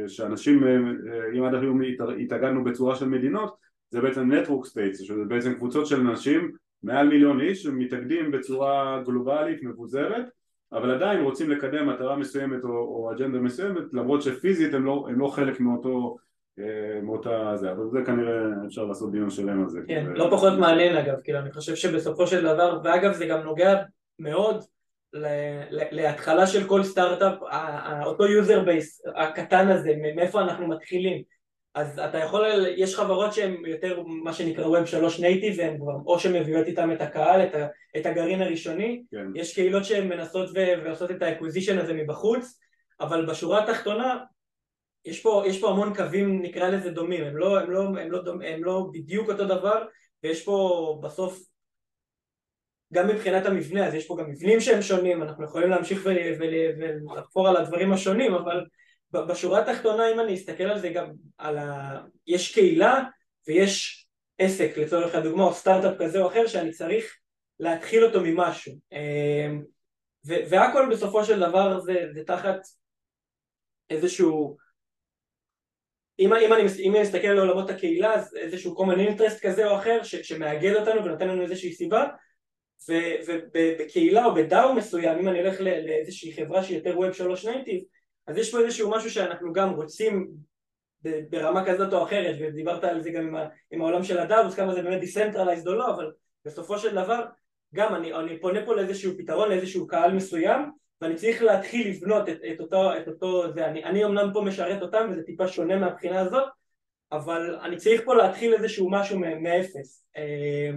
שאנשים, אה, אה, אם עד היום התאגדנו בצורה של מדינות, זה בעצם network states, שזה בעצם קבוצות של אנשים מעל מיליון איש שמתאגדים בצורה גלובלית מבוזרת אבל עדיין רוצים לקדם מטרה מסוימת או, או אג'נדה מסוימת למרות שפיזית הם לא, הם לא חלק מאותו אה, מאותה זה, אבל זה כנראה אפשר לעשות דיון שלם על זה. כן, לא פחות מעניין אגב, כאילו אני חושב שבסופו של דבר, ואגב זה גם נוגע מאוד להתחלה של כל סטארט-אפ, אותו user base הקטן הזה, מאיפה אנחנו מתחילים. אז אתה יכול, יש חברות שהן יותר מה שנקרא Web 3 native והן כבר או שמביאות איתן את הקהל, את, ה, את הגרעין הראשוני, כן. יש קהילות שהן מנסות ו, ועושות את ה acquisition הזה מבחוץ, אבל בשורה התחתונה יש פה, יש פה המון קווים נקרא לזה דומים, הם לא, הם, לא, הם, לא דומ, הם לא בדיוק אותו דבר ויש פה בסוף גם מבחינת המבנה, אז יש פה גם מבנים שהם שונים, אנחנו יכולים להמשיך ולחפור על הדברים השונים, אבל בשורה התחתונה אם אני אסתכל על זה גם על ה... יש קהילה ויש עסק לצורך הדוגמה או סטארט-אפ כזה או אחר שאני צריך להתחיל אותו ממשהו. אמ, והכל בסופו של דבר זה, זה תחת איזשהו אם, אם, אני, אם אני מסתכל על עולמות הקהילה אז איזשהו common interest כזה או אחר ש, שמאגד אותנו ונותן לנו איזושהי סיבה ובקהילה או ב DAO מסוים אם אני אלך לאיזושהי חברה שהיא יותר Web 3 native אז יש פה איזשהו משהו שאנחנו גם רוצים ברמה כזאת או אחרת ודיברת על זה גם עם, עם העולם של ה DAOs כמה זה באמת decentralized או לא אבל בסופו של דבר גם אני, אני פונה פה לאיזשהו פתרון לאיזשהו קהל מסוים ואני צריך להתחיל לבנות את, את, אותו, את אותו זה אני, אני אמנם פה משרת אותם וזה טיפה שונה מהבחינה הזאת אבל אני צריך פה להתחיל איזשהו משהו מאפס. אה,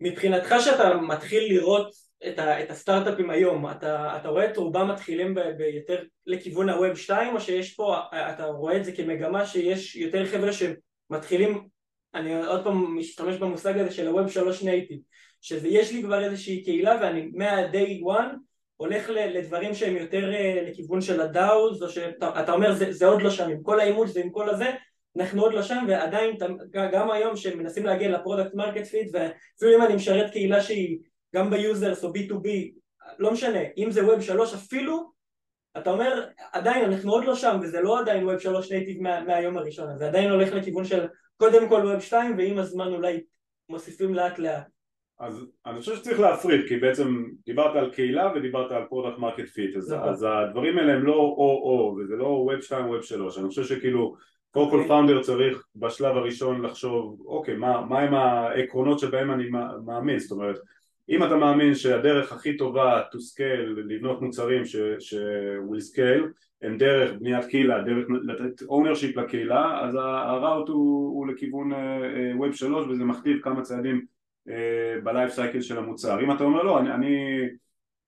מבחינתך שאתה מתחיל לראות את, ה, את הסטארט-אפים היום, אתה, אתה רואה את רובם מתחילים ב, ביותר לכיוון הווב 2 או שיש פה, אתה רואה את זה כמגמה שיש יותר חבר'ה שמתחילים, אני עוד פעם משתמש במושג הזה של הווב 3 נייטיב, שזה יש לי כבר איזושהי קהילה ואני מה-day one הולך לדברים שהם יותר אה, לכיוון של הדאוז, או שאתה אומר זה, זה עוד לא שם, עם כל האימוץ ועם כל הזה, אנחנו עוד לא שם ועדיין גם היום שמנסים להגיע ל product market fit ואפילו אם אני משרת קהילה שהיא גם ב users או B2B, לא משנה, אם זה Web 3 אפילו, אתה אומר עדיין אנחנו עוד לא שם וזה לא עדיין Web 3 native מה, מהיום הראשון, זה עדיין הולך לכיוון של קודם כל Web 2 ועם הזמן אולי מוסיפים לאט לאט. אז אני חושב שצריך להפריד כי בעצם דיברת על קהילה ודיברת על product market fit אז, נכון. הדברים האלה הם לא או-או וזה לא Web 2 Web 3 אני חושב שכאילו קודם כל founder אוקיי. צריך בשלב הראשון לחשוב אוקיי מה, מה הם העקרונות שבהם אני מאמין זאת אומרת אם אתה מאמין שהדרך הכי טובה to scale, לבנות מוצרים ש, ש will scale הם דרך בניית קהילה, דרך לתת ownership לקהילה, אז ה route הוא, הוא לכיוון uh, Web 3 וזה מכתיב כמה צעדים uh, ב life cycle של המוצר. אם אתה אומר לא, אני, אני,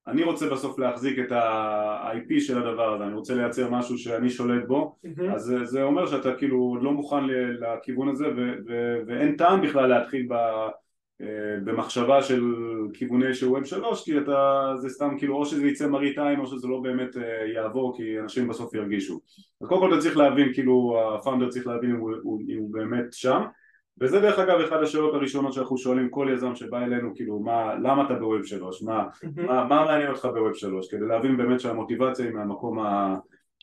אני רוצה בסוף להחזיק את ה-IP של הדבר הזה, אני רוצה לייצר משהו שאני שולט בו, mm-hmm. אז זה אומר שאתה כאילו לא מוכן לכיוון הזה ו- ו- ואין טעם בכלל להתחיל ב- אה, במחשבה של כיווני של ווב שלוש כי אתה, זה סתם כאילו או שזה יצא מראית עין או שזה לא באמת אה, יעבור כי אנשים בסוף ירגישו אז קודם כל אתה צריך להבין כאילו הפאונדר צריך להבין אם הוא, הוא, אם הוא באמת שם וזה דרך אגב אחד השאלות הראשונות שאנחנו שואלים כל יזם שבא אלינו כאילו מה, למה אתה בווב שלוש, מה, מה, מה מעניין אותך בווב שלוש? כדי להבין באמת שהמוטיבציה היא מהמקום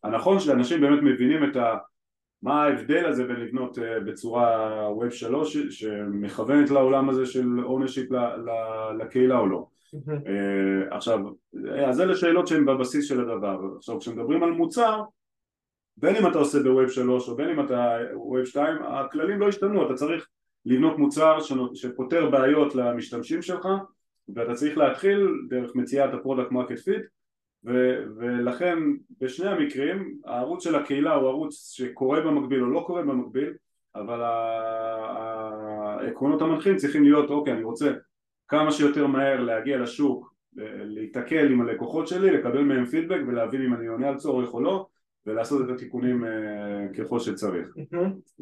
הנכון שאנשים באמת מבינים את ה מה ההבדל הזה בין לבנות uh, בצורה Web 3 שמכוונת לעולם הזה של ownership לקהילה או לא. uh, עכשיו, אז אלה שאלות שהן בבסיס של הדבר. עכשיו כשמדברים על מוצר בין אם אתה עושה ב-Web 3 או בין אם אתה Web 2 הכללים לא השתנו, אתה צריך לבנות מוצר שפותר בעיות למשתמשים שלך ואתה צריך להתחיל דרך מציאת ה product market fit ולכן בשני המקרים הערוץ של הקהילה הוא ערוץ שקורה במקביל או לא קורה במקביל אבל העקרונות המנחים צריכים להיות אוקיי אני רוצה כמה שיותר מהר להגיע לשוק להיתקל עם הלקוחות שלי לקבל מהם פידבק ולהבין אם אני עונה על צורך או לא ולעשות את התיקונים uh, ככל שצריך.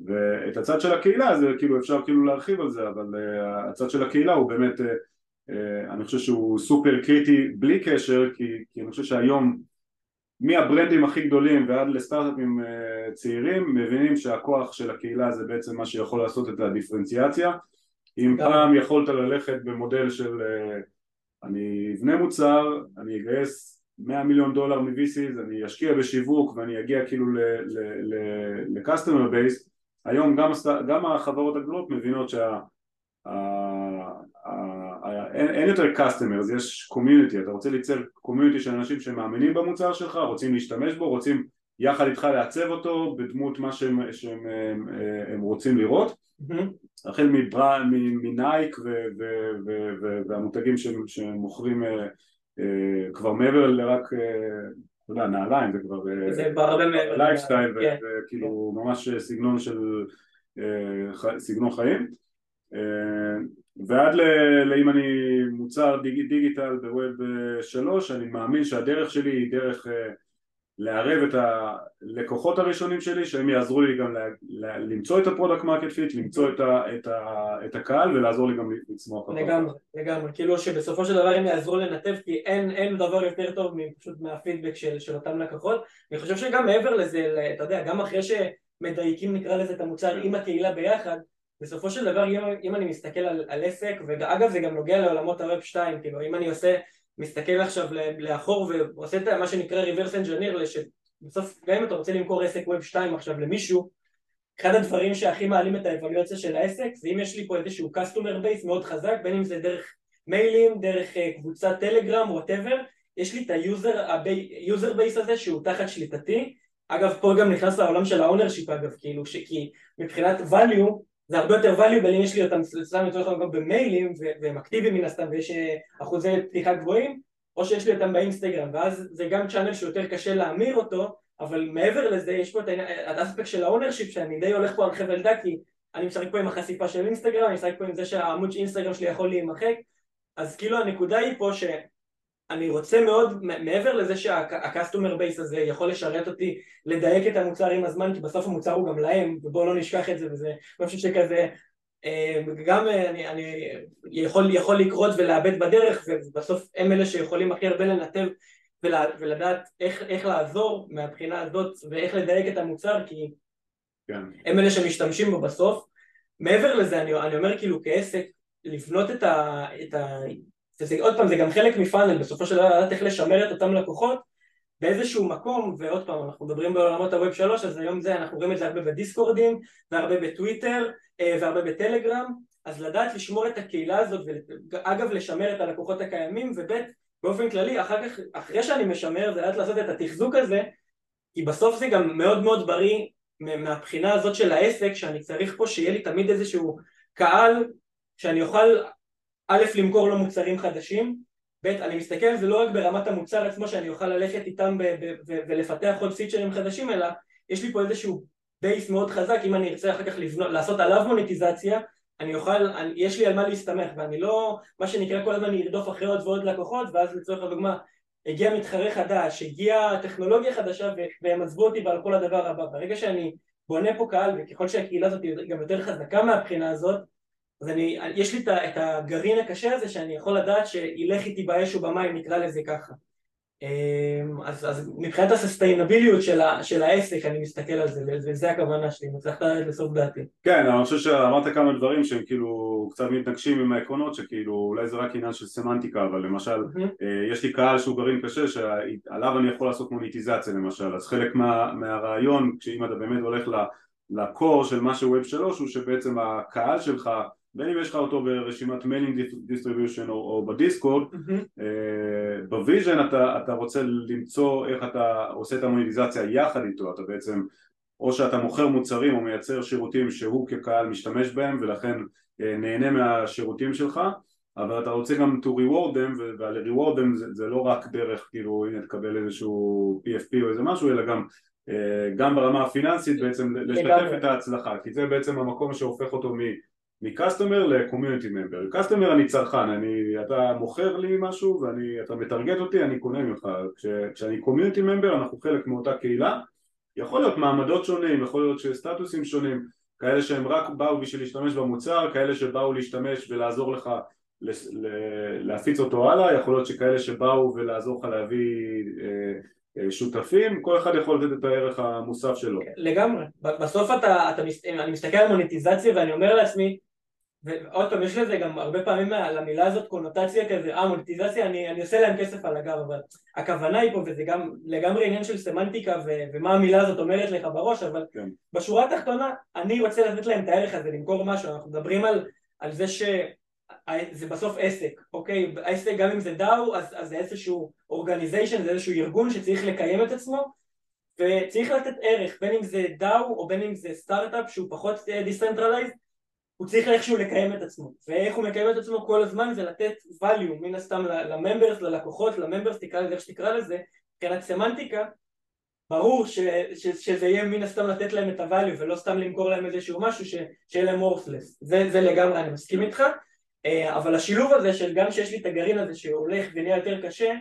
ואת הצד של הקהילה זה כאילו אפשר כאילו להרחיב על זה אבל uh, הצד של הקהילה הוא באמת אה, אני חושב שהוא סופר קריטי בלי קשר כי, כי אני חושב שהיום מהברנדים הכי גדולים ועד לסטארט-אפים אה, צעירים מבינים שהכוח של הקהילה זה בעצם מה שיכול לעשות את הדיפרנציאציה. אם פעם יכולת ללכת במודל של אה, אני אבנה מוצר, אני אגייס 100 מיליון דולר מ-VCs, אני אשקיע בשיווק ואני אגיע כאילו ל-customer base. היום גם, גם החברות הגדולות מבינות שה אין, אין יותר customers, יש community, אתה רוצה ליצר community של אנשים שמאמינים במוצר שלך, רוצים להשתמש בו, רוצים יחד איתך לעצב אותו בדמות מה שהם, שהם הם, הם רוצים לראות. Mm-hmm. החל מנייק והמותגים שמוכרים uh, כבר מעבר לרק, uh, אתה יודע, נעליים זה כבר לייפסטייל וכאילו ממש סגנון של סגנון חיים. ועד לאם אני מוצר דיג, digital ב-Web שלוש אני מאמין שהדרך שלי היא דרך לערב את הלקוחות הראשונים שלי שהם יעזרו לי גם למצוא את ה-product market fit, למצוא את, ה, את, ה, את הקהל ולעזור לי גם לצמוח. לגמרי, לגמרי, כאילו שבסופו של דבר הם יעזרו לנתב כי אין, אין דבר יותר טוב מפשוט מהפידבק של, של אותם לקוחות אני חושב שגם מעבר לזה, אתה יודע, גם אחרי שמדייקים נקרא לזה את המוצר עם הקהילה ביחד בסופו של דבר אם, אם אני מסתכל על, על עסק ואגב זה גם נוגע לעולמות ה-Web 2 כאילו אם אני עושה מסתכל עכשיו לאחור ועושה את מה שנקרא reverse engineer שבסוף גם אם אתה רוצה למכור עסק Web 2 עכשיו למישהו אחד הדברים שהכי מעלים את ה-valuation של העסק זה אם יש לי פה איזשהו customer base מאוד חזק בין אם זה דרך מיילים, דרך אה, קבוצת טלגרם, whatever יש לי את ה-user base הזה שהוא תחת שליטתי. אגב פה גם נכנס לעולם של ה-ownership אגב כאילו כי מבחינת value זה הרבה יותר valuable אם יש לי אותם סתם לצורך העניין במיילים והם אקטיביים מן הסתם ויש אה, אחוזי פתיחה גבוהים או שיש לי אותם באינסטגרם ואז זה גם channel שיותר קשה להמיר אותו אבל מעבר לזה יש פה את האספקט של ה-ownership שאני די הולך פה על חבל דק כי אני משחק פה עם החשיפה של אינסטגרם, אני משחק פה עם זה שהעמוד של אינסטגרם שלי יכול להימחק. אז כאילו הנקודה היא פה ש... אני רוצה מאוד, מעבר לזה שהקסטומר בייס הזה יכול לשרת אותי לדייק את המוצר עם הזמן כי בסוף המוצר הוא גם להם ובואו לא נשכח את זה וזה משהו שכזה אה, גם אני, אני יכול, יכול לקרות ולאבד בדרך ובסוף הם אלה שיכולים הכי הרבה לנתב ולדעת איך, איך לעזור מהבחינה הזאת ואיך לדייק את המוצר כי כן. הם אלה שמשתמשים בו בסוף מעבר לזה אני, אני אומר כאילו כעסק לבנות את, ה, את, ה, וזה עוד פעם זה גם חלק מפאנל בסופו של דבר לדעת איך לשמר את אותם לקוחות באיזשהו מקום ועוד פעם אנחנו מדברים בעולמות הווב שלוש אז היום זה אנחנו רואים את זה הרבה בדיסקורדים והרבה בטוויטר אה, והרבה בטלגרם אז לדעת לשמור את הקהילה הזאת ואגב לשמר את הלקוחות הקיימים וב' באופן כללי אחר כך אחרי שאני משמר זה לדעת לעשות את התחזוק הזה כי בסוף זה גם מאוד מאוד בריא מהבחינה הזאת של העסק שאני צריך פה שיהיה לי תמיד איזשהו קהל שאני אוכל א', למכור לו מוצרים חדשים, ב', אני מסתכל על זה לא רק ברמת המוצר עצמו שאני אוכל ללכת איתם ולפתח עוד פיצ'רים חדשים, אלא יש לי פה איזשהו בייס מאוד חזק, אם אני ארצה אחר כך לבנות, לעשות עליו מוניטיזציה, אני אוכל, אני, יש לי על מה להסתמך, ואני לא, מה שנקרא כל הזמן ארדוף אחרי עוד ועוד לקוחות, ואז לצורך הדוגמה, הגיע מתחרה חדש, הגיעה טכנולוגיה חדשה והם עזבו אותי ועל כל הדבר הבא. ברגע שאני בונה פה קהל, וככל שהקהילה הזאת היא גם יותר חזקה מהבחינה הזאת, אז אני, יש לי את הגרעין הקשה הזה שאני יכול לדעת שילך איתי באש ובמים נקרא לזה ככה אמ, אז, אז מבחינת הססטיינביליות של, של העסק אני מסתכל על זה וזה הכוונה שלי, מצליחת לסוף דעתי. כן, אני חושב שאמרת כמה דברים שהם כאילו קצת מתנגשים עם העקרונות שכאילו אולי זה רק עניין של סמנטיקה אבל למשל mm-hmm. יש לי קהל שהוא גרעין קשה שעליו אני יכול לעשות מוניטיזציה למשל אז חלק מה, מהרעיון כשאם אתה באמת הולך ל-core של מה ש-Web שלוש הוא שבעצם הקהל שלך בין אם יש לך אותו ברשימת mailing distribution או, או בדיסקורד, mm-hmm. uh, ב-vision אתה, אתה רוצה למצוא איך אתה עושה את המוניטיזציה יחד איתו, אתה בעצם או שאתה מוכר מוצרים או מייצר שירותים שהוא כקהל משתמש בהם ולכן uh, נהנה מהשירותים שלך אבל אתה רוצה גם to reward them ועל reward them זה, זה לא רק דרך כאילו הנה תקבל איזשהו PFP או איזה משהו אלא גם uh, גם ברמה הפיננסית בעצם לשתף את ההצלחה כי זה בעצם המקום שהופך אותו. מקסטומר לקומיוניטי ממבר. קסטומר אני צרכן, אני, אתה מוכר לי משהו ואתה מטרגט אותי, אני קונה ממך. כש, כשאני קומיוניטי ממבר אנחנו חלק מאותה קהילה, יכול להיות מעמדות שונים, יכול להיות שסטטוסים שונים, כאלה שהם רק באו בשביל להשתמש במוצר, כאלה שבאו להשתמש ולעזור לך להפיץ אותו הלאה, יכול להיות שכאלה שבאו ולעזור לך להביא אה, אה, שותפים, כל אחד יכול לתת את הערך המוסף שלו. לגמרי, בסוף אתה, אתה, אני מסתכל על מוניטיזציה ואני אומר לעצמי ועוד פעם, יש לזה גם הרבה פעמים למילה הזאת קונוטציה כזה, אה מוניטיזציה, אני, אני עושה להם כסף על הגב, אבל הכוונה היא פה, וזה גם לגמרי עניין של סמנטיקה ו, ומה המילה הזאת אומרת לך בראש, אבל כן. בשורה התחתונה, אני רוצה לתת להם את הערך הזה, למכור משהו, אנחנו מדברים על, על זה ש... זה בסוף עסק, אוקיי? העסק גם אם זה DAO אז, אז זה איזשהו organization, זה איזשהו ארגון שצריך לקיים את עצמו וצריך לתת ערך, בין אם זה DAO או בין אם זה סטארט-אפ שהוא פחות decentralized הוא צריך איכשהו לקיים את עצמו ואיך הוא מקיים את עצמו כל הזמן זה לתת value מן הסתם ל-members, ללקוחות, ל-members, תקרא לזה איך שתקרא לזה. מבחינת סמנטיקה ברור ש, ש, שזה יהיה מן הסתם לתת להם את ה-value ולא סתם למכור להם איזשהו משהו ש, שיהיה להם worthless. זה, זה לגמרי אני מסכים איתך. אה, אבל השילוב הזה של גם שיש לי את הגרעין הזה שהולך ונהיה יותר קשה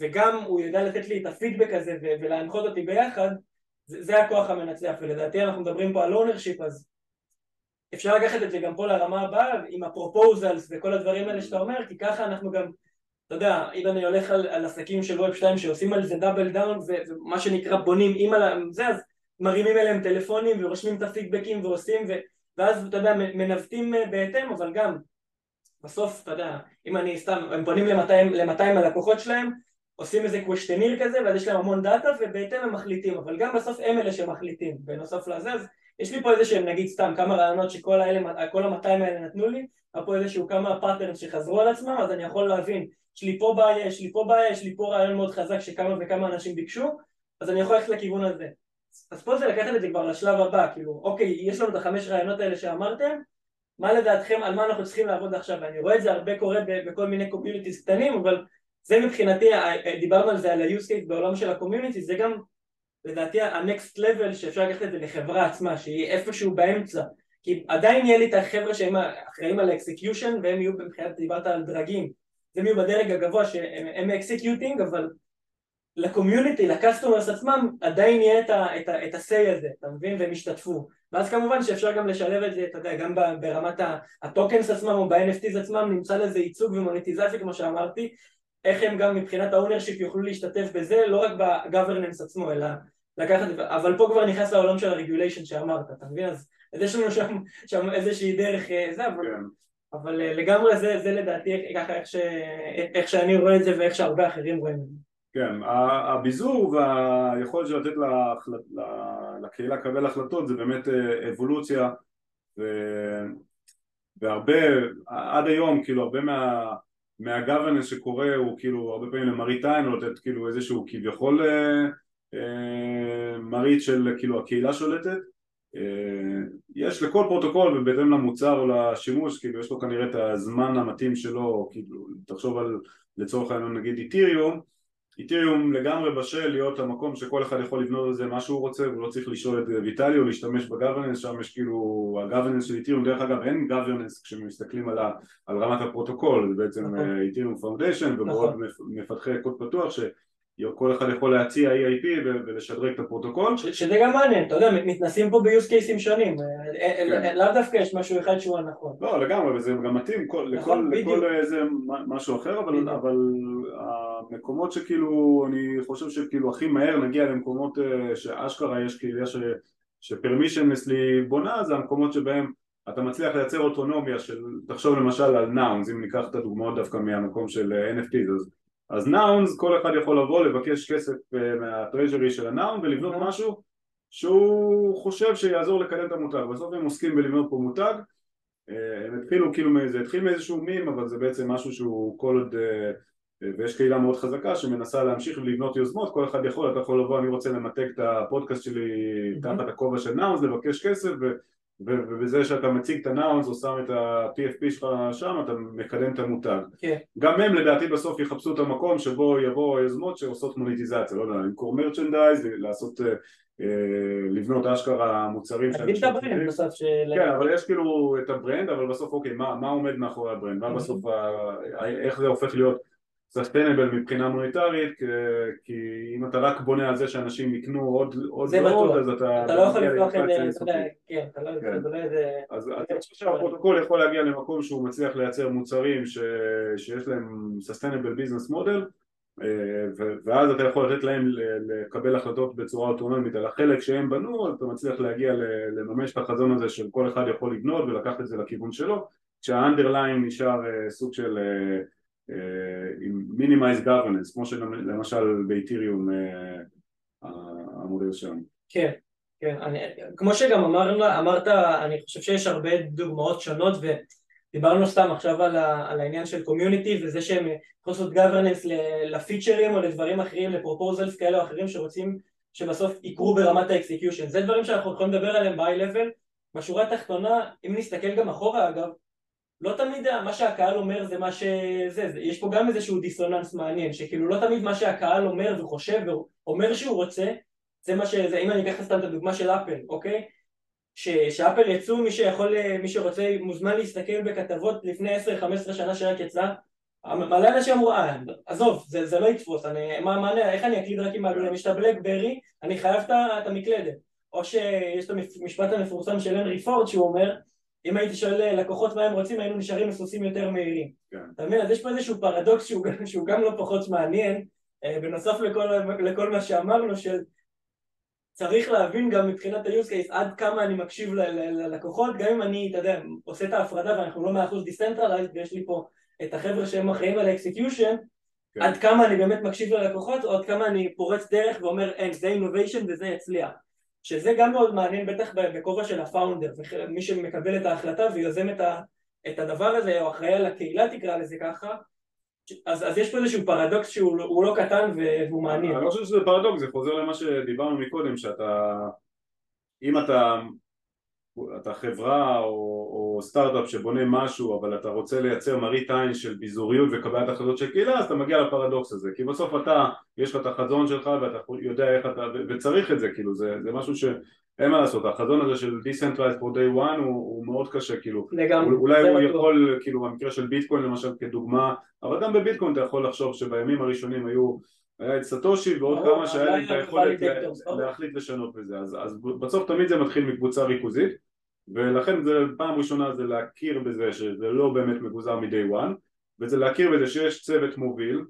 וגם הוא יודע לתת לי את הפידבק הזה ולהנחות אותי ביחד זה, זה הכוח המנצח. ולדעתי אנחנו מדברים פה על ownership אז אפשר לקחת את זה גם פה לרמה הבאה עם ה-proposals וכל הדברים האלה שאתה אומר כי ככה אנחנו גם אתה יודע, אם אני הולך על, על עסקים של Web 2 שעושים על זה double down ומה שנקרא בונים עם זה אז מרימים אליהם טלפונים ורושמים את הפידבקים ועושים ו, ואז אתה יודע מנווטים אה, בהתאם אבל גם בסוף אתה יודע אם אני סתם הם פונים ל-200 הלקוחות שלהם עושים איזה questionnaire כזה ואז יש להם המון דאטה ובהתאם הם מחליטים אבל גם בסוף הם אלה שמחליטים בנוסף לזה אז יש לי פה איזה שהם נגיד סתם כמה רעיונות שכל האלה, כל המאתיים האלה נתנו לי היה פה איזשהו כמה patterns שחזרו על עצמם אז אני יכול להבין יש לי פה בעיה, יש לי פה בעיה, יש לי פה רעיון מאוד חזק שכמה וכמה אנשים ביקשו אז אני יכול ללכת לכיוון הזה. אז פה זה לקחת את זה כבר לשלב הבא כאילו אוקיי יש לנו את החמש רעיונות האלה שאמרתם מה לדעתכם על מה אנחנו צריכים לעבוד עכשיו? ואני רואה את זה הרבה קורה בכל מיני communities קטנים אבל זה מבחינתי, דיברנו על זה על ה-use case בעולם של ה-community, זה גם לדעתי ה-next level שאפשר לקחת את זה לחברה עצמה, שהיא איפשהו באמצע. כי עדיין יהיה לי את החבר'ה שהם אחראים על האקסקיושן והם יהיו מבחינת, דיברת על דרגים, הם יהיו בדרג הגבוה שהם executing אבל ל-community, ל-customers עצמם עדיין יהיה את ה-say הזה, אתה מבין? והם ישתתפו. ואז כמובן שאפשר גם לשלב את זה, אתה יודע, גם ברמת ה-tokens עצמם או ב-NFTs עצמם נמצא לזה ייצוג ומוניטיזציה כמו שאמרתי איך הם גם מבחינת ה-ownership יוכלו להשתתף בזה, לא רק ב-governance עצמו, אלא לקחת, אבל פה כבר נכנס לעולם של הרגוליישן שאמרת, אתה מבין? אז יש לנו שם, שם איזושהי דרך אה, זה, אבל, כן. אבל אה, לגמרי זה, זה לדעתי ככה איך, ש, איך שאני רואה את זה ואיך שהרבה אחרים רואים את זה. כן, הביזור והיכולת של לתת לקהילה לקבל החלטות זה באמת אה, אבולוציה ו... והרבה, עד היום כאילו הרבה מה... מהגוורנס שקורה הוא כאילו הרבה פעמים למראית עין לתת כאילו איזשהו כביכול מראית של כאילו הקהילה שולטת. אה, יש לכל פרוטוקול ובהתאם למוצר או לשימוש כאילו יש לו כנראה את הזמן המתאים שלו כאילו תחשוב על לצורך העניין נגיד איתיריום. איתריום לגמרי בשל להיות המקום שכל אחד יכול לבנות על זה מה שהוא רוצה והוא לא צריך לשאול את ויטליק או להשתמש ב-governance שם יש כאילו ה-governance של איתריום דרך אגב אין governance כשמסתכלים על, ה, על רמת הפרוטוקול זה בעצם foundation נכון. אה, ומאוד מפתחי קוד פתוח ש... כל אחד יכול להציע EIP ולשדרג את הפרוטוקול. שזה גם מעניין, אתה יודע, מתנסים פה ביוס קייסים שונים, אה, אה, כן. לאו דווקא יש משהו אחד שהוא הנכון. לא, לגמרי, וזה גם מתאים נכון, לכל איזה משהו אחר, אבל המקומות שכאילו, אני חושב שכאילו הכי מהר נגיע למקומות אה, שאשכרה יש קהילה שפרמישנלסלי בונה, זה המקומות שבהם אתה מצליח לייצר אוטונומיה של, תחשוב למשל על נאונס, אם ניקח את הדוגמאות דווקא מהמקום של NFT, אז אז נאונס, כל אחד יכול לבוא לבקש כסף אה, מהטרז'רי של הנאון ולבנות. משהו שהוא חושב שיעזור לקדם את המותג. בסוף הם עוסקים בלבנות פה מותג. אה, הם התחילו כאילו, זה התחיל מאיזשהו מים אבל זה בעצם משהו שהוא כל עוד אה, ויש קהילה מאוד חזקה שמנסה להמשיך ולבנות יוזמות כל אחד יכול, אתה יכול לבוא אני רוצה למתג את הפודקאסט שלי תחת הכובע של נאונס לבקש כסף ובזה שאתה מציג את הנאונס או שם את ה-PFP שלך שם אתה מקדם את המותג. כן. גם הם לדעתי בסוף יחפשו את המקום שבו יבואו היוזמות שעושות מוניטיזציה, לא יודע, למכור merchandise, לעשות, אה, אה, לבנות אשכרה מוצרים להגיד את ה-brand בסוף של... כן, אבל יש כאילו את ה-brand, אבל בסוף אוקיי, מה, מה עומד מאחורי ה-brand, מה בסוף, איך זה הופך להיות sustainable מבחינה מוניטרית כי אם אתה רק בונה על זה שאנשים יקנו עוד ועוד אז אתה... אתה לא יכול לפתוח את זה, כן, אתה לא יכול כן. את זה... אז אני חושב שהפרוטוקול יכול להגיע למקום שהוא מצליח לייצר מוצרים שיש להם sustainable business model ואז אתה יכול לתת להם לקבל החלטות בצורה אוטונומית על החלק שהם בנו אז אתה מצליח להגיע לממש את החזון הזה של כל אחד יכול לבנות ולקחת את זה לכיוון שלו כשה-underlying נשאר אה, סוג של אה, עם minimized governance, כמו שלמשל באיתיריום אה, המודל שלנו. כן, כן, אני, כמו שגם אמר, אמרת, אני חושב שיש הרבה דוגמאות שונות ו, דיברנו סתם עכשיו על, ה, על העניין של community וזה שהם יכולים לעשות governance לפיצ'רים או לדברים אחרים, ל proposals כאלה או אחרים שרוצים שבסוף יקרו ברמת ה execution. זה דברים שאנחנו יכולים לדבר עליהם ב-high level. בשורה התחתונה, אם נסתכל גם אחורה אגב, לא תמיד מה שהקהל אומר זה מה שזה, זה, יש פה גם איזשהו דיסוננס מעניין, שכאילו לא תמיד מה שהקהל אומר וחושב ואומר שהוא רוצה, זה מה שזה, אם אני אקח סתם את הדוגמה של אפל, אוקיי? ש, שאפל יצאו, מי שיכול, מי שרוצה מוזמן להסתכל בכתבות לפני 10-15 שנה שרק יצא מלא אנשים אמרו, אה, עזוב, זה, זה לא יתפוס, אני, מה, מה, איך אני אקליד רק עם ה glass, יש את הבלקברי, אני חייב את המקלדת. או שיש את המשפט המפורסם של הנרי פורד שהוא אומר, אם הייתי שואל לקוחות מה הם רוצים, היינו נשארים עם סוסים יותר מהירים. כן. אתה מבין? אז יש פה איזשהו פרדוקס שהוא, שהוא גם לא פחות מעניין, אה, בנוסף לכל, לכל מה שאמרנו, של צריך להבין גם מבחינת ה-use case עד כמה אני מקשיב ללקוחות, גם אם אני, אתה יודע, עושה את ההפרדה ואנחנו לא מאה אחוז decentralized ויש לי פה את החבר'ה שהם אחראים על ה execution, כן. עד כמה אני באמת מקשיב ללקוחות, או עד כמה אני פורץ דרך ואומר, אין, זה innovation וזה יצליח. שזה גם מאוד מעניין בטח בכובע של ה founder, מי שמקבל את ההחלטה ויוזם את, ה, את הדבר הזה, או אחראי על הקהילה תקרא לזה ככה, אז, אז יש פה איזשהו פרדוקס שהוא לא קטן והוא מעניין. אני לא חושב שזה פרדוקס, זה חוזר למה שדיברנו מקודם, שאתה, אם אתה אתה חברה או, או סטארט-אפ שבונה משהו אבל אתה רוצה לייצר מראית עין של ביזוריות וקבלת החלטות של קהילה אז אתה מגיע לפרדוקס הזה. כי בסוף אתה, יש לך את החזון שלך ואתה יודע איך אתה, וצריך את זה כאילו זה, זה משהו שאין מה לעשות, החזון הזה של Decentralized for day one הוא, הוא מאוד קשה כאילו. לגמרי, אולי הוא יכול כאילו במקרה של ביטקוין למשל כדוגמה אבל גם בביטקוין אתה יכול לחשוב שבימים הראשונים היו היה את סטושי ועוד כמה שהיה להם את היכולת להחליט לשנות בזה. אז, אז בסוף תמיד זה מתחיל מקבוצה ריכוזית ולכן זה פעם ראשונה זה להכיר בזה שזה לא באמת מבוזר מ-day one וזה להכיר בזה שיש צוות מוביל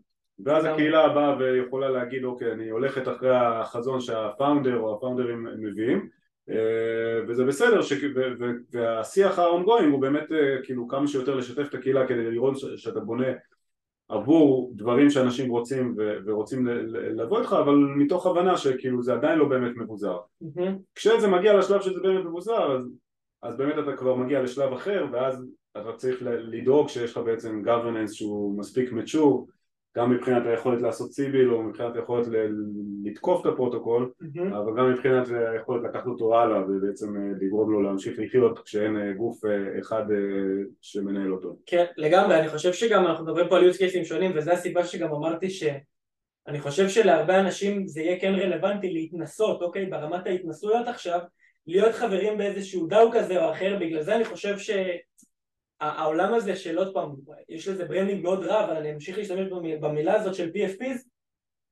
ואז הקהילה באה ויכולה להגיד אוקיי אני הולכת אחרי החזון שהפאונדר או הפאונדרים מביאים. אה, וזה בסדר ש... והשיח ה-ongoing הוא באמת אה, כאילו כמה שיותר לשתף את הקהילה כדי לראות שאתה בונה עבור דברים שאנשים רוצים ו- ורוצים לבוא איתך אבל מתוך הבנה שכאילו זה עדיין לא באמת מבוזר mm-hmm. כשזה מגיע לשלב שזה באמת מבוזר אז, אז באמת אתה כבר מגיע לשלב אחר ואז אתה צריך לדאוג שיש לך בעצם governance שהוא מספיק mature גם מבחינת היכולת לעשות סיביל או מבחינת היכולת לתקוף את הפרוטוקול mm-hmm. אבל גם מבחינת היכולת לקחת אותו הלאה ובעצם אה, לגרום לו להמשיך לחיות כשאין אה, גוף אה, אחד שמנהל אותו. כן לגמרי אני חושב שגם אנחנו מדברים פה על use cases שונים וזו הסיבה שגם אמרתי שאני חושב שלהרבה אנשים זה יהיה כן רלוונטי להתנסות אוקיי ברמת ההתנסויות עכשיו להיות חברים באיזשהו DAO כזה או אחר בגלל זה אני חושב ש... העולם הזה של עוד פעם, יש לזה branding מאוד רע, אבל אני אמשיך להשתמש במילה הזאת של PFPs,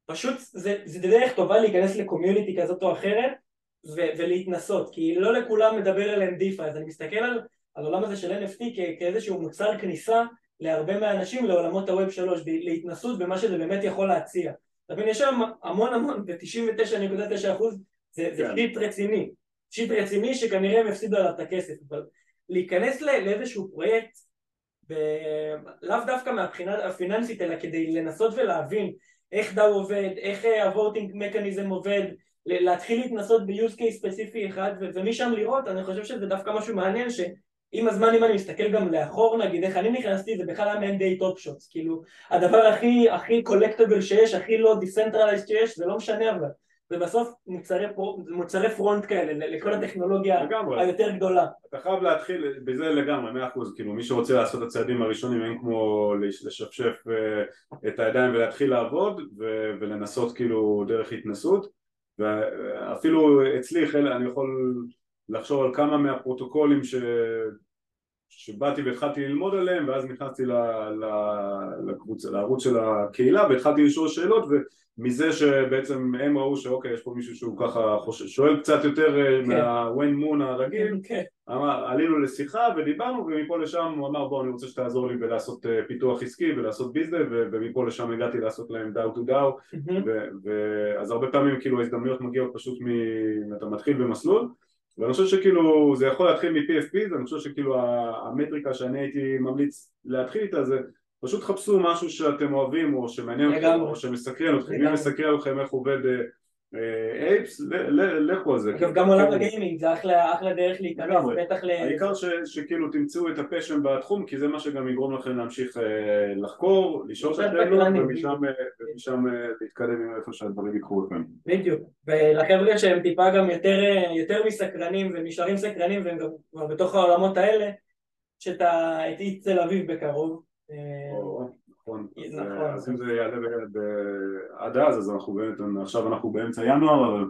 פשוט זה, זה דרך טובה להיכנס ל community כזאת או אחרת ו- ולהתנסות, כי לא לכולם מדבר עליהם DeFi, אז אני מסתכל על, על העולם הזה של NFT כ- כאיזשהו מוצר כניסה להרבה מהאנשים לעולמות ה web שלוש, להתנסות במה שזה באמת יכול להציע. אתה מבין, יש שם המון המון, ב-99.9% זה, זה כן. shit shit רציני שכנראה הם הפסידו עליו את הכסף, אבל להיכנס לאיזשהו פרויקט לאו דווקא מהבחינה הפיננסית אלא כדי לנסות ולהבין איך DAO עובד, איך ה voting mechanism עובד, להתחיל להתנסות ב-use case ספציפי אחד ומשם לראות, אני חושב שזה דווקא משהו מעניין שעם הזמן אם אני מסתכל גם לאחור נגיד איך אני נכנסתי זה בכלל היה מעין די Top Shots כאילו הדבר הכי הכי collectible שיש, הכי לא decentralized שיש זה לא משנה אבל ובסוף מוצרי, מוצרי front כאלה לכל הטכנולוגיה לגמרי. היותר גדולה. אתה חייב להתחיל בזה לגמרי, מאה אחוז, כאילו מי שרוצה לעשות את הצעדים הראשונים אין כמו לשפשף אה, את הידיים ולהתחיל לעבוד ולנסות כאילו דרך התנסות ואפילו אצלי אני יכול לחשוב על כמה מהפרוטוקולים ש... שבאתי והתחלתי ללמוד עליהם ואז נכנסתי ל... ל... לקבוצ... לערוץ של הקהילה והתחלתי לשאול שאלות ומזה שבעצם הם ראו שאוקיי יש פה מישהו שהוא ככה חושב, שואל קצת יותר אה, כן. מהוון מון הרגיל כן. אמר, עלינו לשיחה ודיברנו ומפה לשם הוא אמר בוא אני רוצה שתעזור לי בלעשות אה, פיתוח עסקי ולעשות ביזנס ומפה לשם הגעתי לעשות להם דאו טו דאו ואז הרבה פעמים כאילו ההזדמנויות מגיעות פשוט מ... אתה מתחיל במסלול ואני חושב שכאילו זה יכול להתחיל מ-PFP, אני חושב שכאילו המטריקה שאני הייתי ממליץ להתחיל איתה זה פשוט חפשו משהו שאתם אוהבים או שמעניין אתכם או שמסקרן אתכם, אם מסקרן אתכם איך עובד אייפס, לכו על זה. אגב, גם עולם הגיימינג זה אחלה דרך להיכנס, בטח ל... העיקר שכאילו תמצאו את הפשן בתחום, כי זה מה שגם יגרום לכם להמשיך לחקור, לשאול את השאלות, ומשם להתקדם עם איפה שהדברים יקחו לכם. בדיוק, ולחבר'ה שהם טיפה גם יותר מסקרנים ונשארים סקרנים והם כבר בתוך העולמות האלה, יש את ETH תל אביב בקרוב. נכון, אז אם זה יעלה עד אז, אז אנחנו באמת, עכשיו אנחנו באמצע ינואר, אבל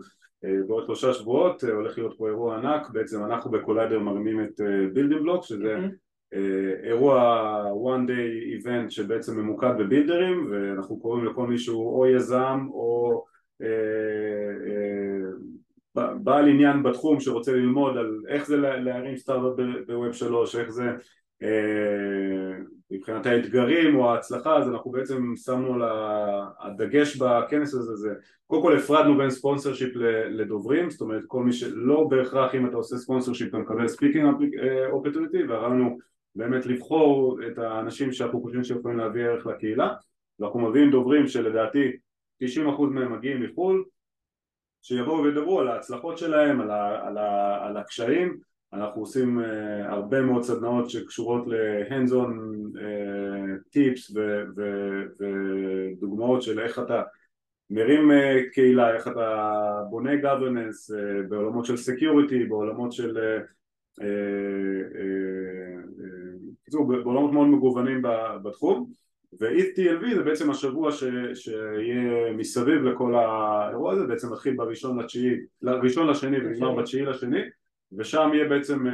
בעוד שלושה שבועות הולך להיות פה אירוע ענק, בעצם אנחנו ב Collider מרימים את Building Block, שזה אירוע one day event שבעצם ממוקד בבילדרים, ואנחנו קוראים לכל מישהו או יזם או בעל עניין בתחום שרוצה ללמוד על איך זה להרים סטארט-אפ ב web שלוש, איך זה מבחינת האתגרים או ההצלחה אז אנחנו בעצם שמנו על הדגש בכנס הזה זה קודם כל הפרדנו בין sponsorship לדוברים זאת אומרת כל מי שלא בהכרח אם אתה עושה sponsorship אתה מקבל speaking אופטוריטי והרעיון הוא באמת לבחור את האנשים שאנחנו חושבים שיכולים להביא ערך לקהילה. ואנחנו מביאים דוברים שלדעתי 90% מהם מגיעים מחו"ל שיבואו וידברו על ההצלחות שלהם, על, ה, על, ה, על הקשיים אנחנו עושים uh, הרבה מאוד סדנאות שקשורות ל-hands on טיפס uh, ודוגמאות של איך אתה מרים uh, קהילה, איך אתה בונה governance בעולמות של security, בעולמות של uh, בעולמות מאוד מגוונים בתחום. ו-ETLV זה בעצם השבוע ש, שיהיה מסביב לכל האירוע הזה, בעצם מתחיל בראשון לתשיעי, ראשון לשני ונגמר בתשיעי לשני ושם יהיה בעצם uh,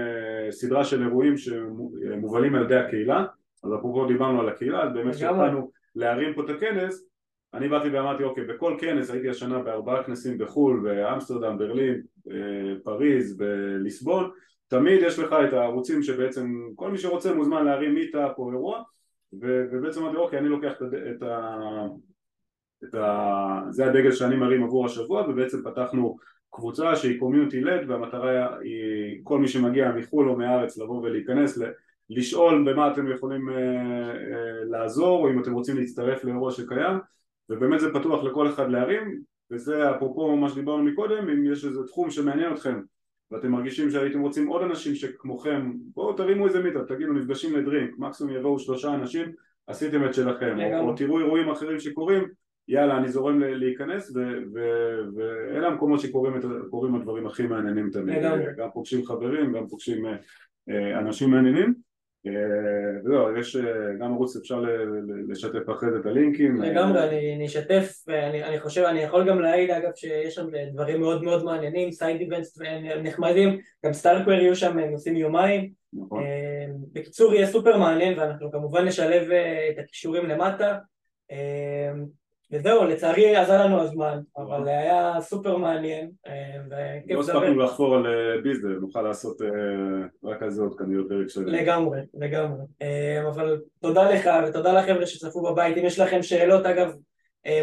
סדרה של אירועים שמובלים על ידי הקהילה. אז אפרופו דיברנו על הקהילה אז באמת כשהתחלנו להרים פה את הכנס. אני באתי ואמרתי אוקיי בכל כנס הייתי השנה בארבעה כנסים בחו"ל באמסטרדם, ברלין, אה, פריז, בליסבון תמיד יש לך את הערוצים שבעצם כל מי שרוצה מוזמן להרים מיטה פה אירוע. ובעצם אמרתי אוקיי אני לוקח את ה... את ה... זה הדגל שאני מרים עבור השבוע ובעצם פתחנו קבוצה שהיא קומיוניטי לד והמטרה היא כל מי שמגיע מחו"ל או מהארץ לבוא ולהיכנס לשאול במה אתם יכולים uh, uh, לעזור או אם אתם רוצים להצטרף לאירוע שקיים ובאמת זה פתוח לכל אחד להרים וזה אפרופו מה שדיברנו מקודם אם יש איזה תחום שמעניין אתכם ואתם מרגישים שהייתם רוצים עוד אנשים שכמוכם בואו תרימו איזה מיטה תגידו נפגשים לדרינק מקסימום יבואו שלושה אנשים עשיתם את שלכם או, או תראו אירועים אחרים שקורים יאללה אני זורם להיכנס ואלה המקומות שקורים הדברים הכי מעניינים תמיד. גם פוגשים חברים גם פוגשים אה, אנשים מעניינים. אה, וזהו, יש גם ערוץ אפשר לשתף אחרי זה את הלינקים. לגמרי, אני אשתף ואני חושב, אני יכול גם להעיד אגב שיש שם דברים מאוד מאוד מעניינים side events נחמדים. גם StarkWare יהיו שם נושאים יומיים. נכון. אה, בקיצור יהיה סופר מעניין ואנחנו כמובן נשלב את הקישורים למטה וזהו, לצערי אזל לנו הזמן, אבל היה סופר מעניין. אה, לא הספקנו לחפור על אה, business, נוכל לעשות אה, רק על זה עוד כנראה פרק של... לגמרי, לגמרי. אבל תודה לך ותודה לחבר'ה שצפו בבית. אם יש לכם שאלות, אגב,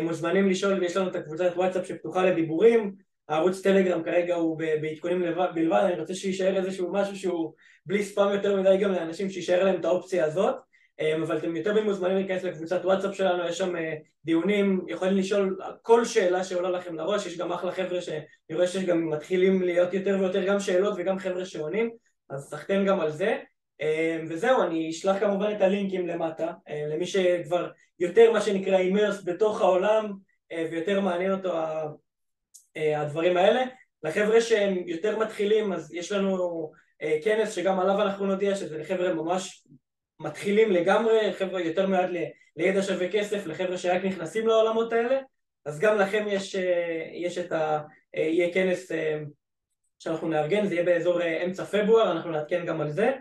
מוזמנים לשאול, ויש לנו את הקבוצת וואטסאפ שפתוחה לדיבורים. הערוץ טלגרם כרגע הוא בעדכונים בלבד, אני רוצה שיישאר איזשהו משהו שהוא בלי ספאם יותר מדי גם לאנשים, שיישאר להם את האופציה הזאת. אמ, אבל אתם יותר מוזמנים להיכנס לקבוצת וואטסאפ שלנו, יש שם אה, דיונים, יכולים לשאול כל שאלה שעולה לכם לראש, יש גם אחלה חבר'ה שאני רואה שגם מתחילים להיות יותר ויותר גם שאלות וגם חבר'ה שעונים, אז סחטיין גם על זה. אמ, וזהו, אני אשלח כמובן את הלינקים למטה, אה, למי שכבר יותר מה שנקרא אימרס בתוך העולם אה, ויותר מעניין אותו הדברים האלה. לחבר'ה שהם יותר מתחילים, אז יש לנו כנס שגם עליו אנחנו נודיע שזה לחבר'ה ממש מתחילים לגמרי, חבר'ה יותר מעט לידע שווה כסף, לחבר'ה שרק נכנסים לעולמות האלה, אז גם לכם יש, אה, יש את ה... אה, יהיה כנס אה, שאנחנו נארגן, זה יהיה באזור אמצע פברואר, אנחנו נעדכן גם על זה.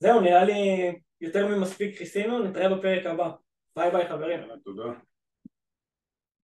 זהו, נראה לי יותר ממספיק כיסינו, נתראה בפרק הבא. ביי ביי חברים. תודה.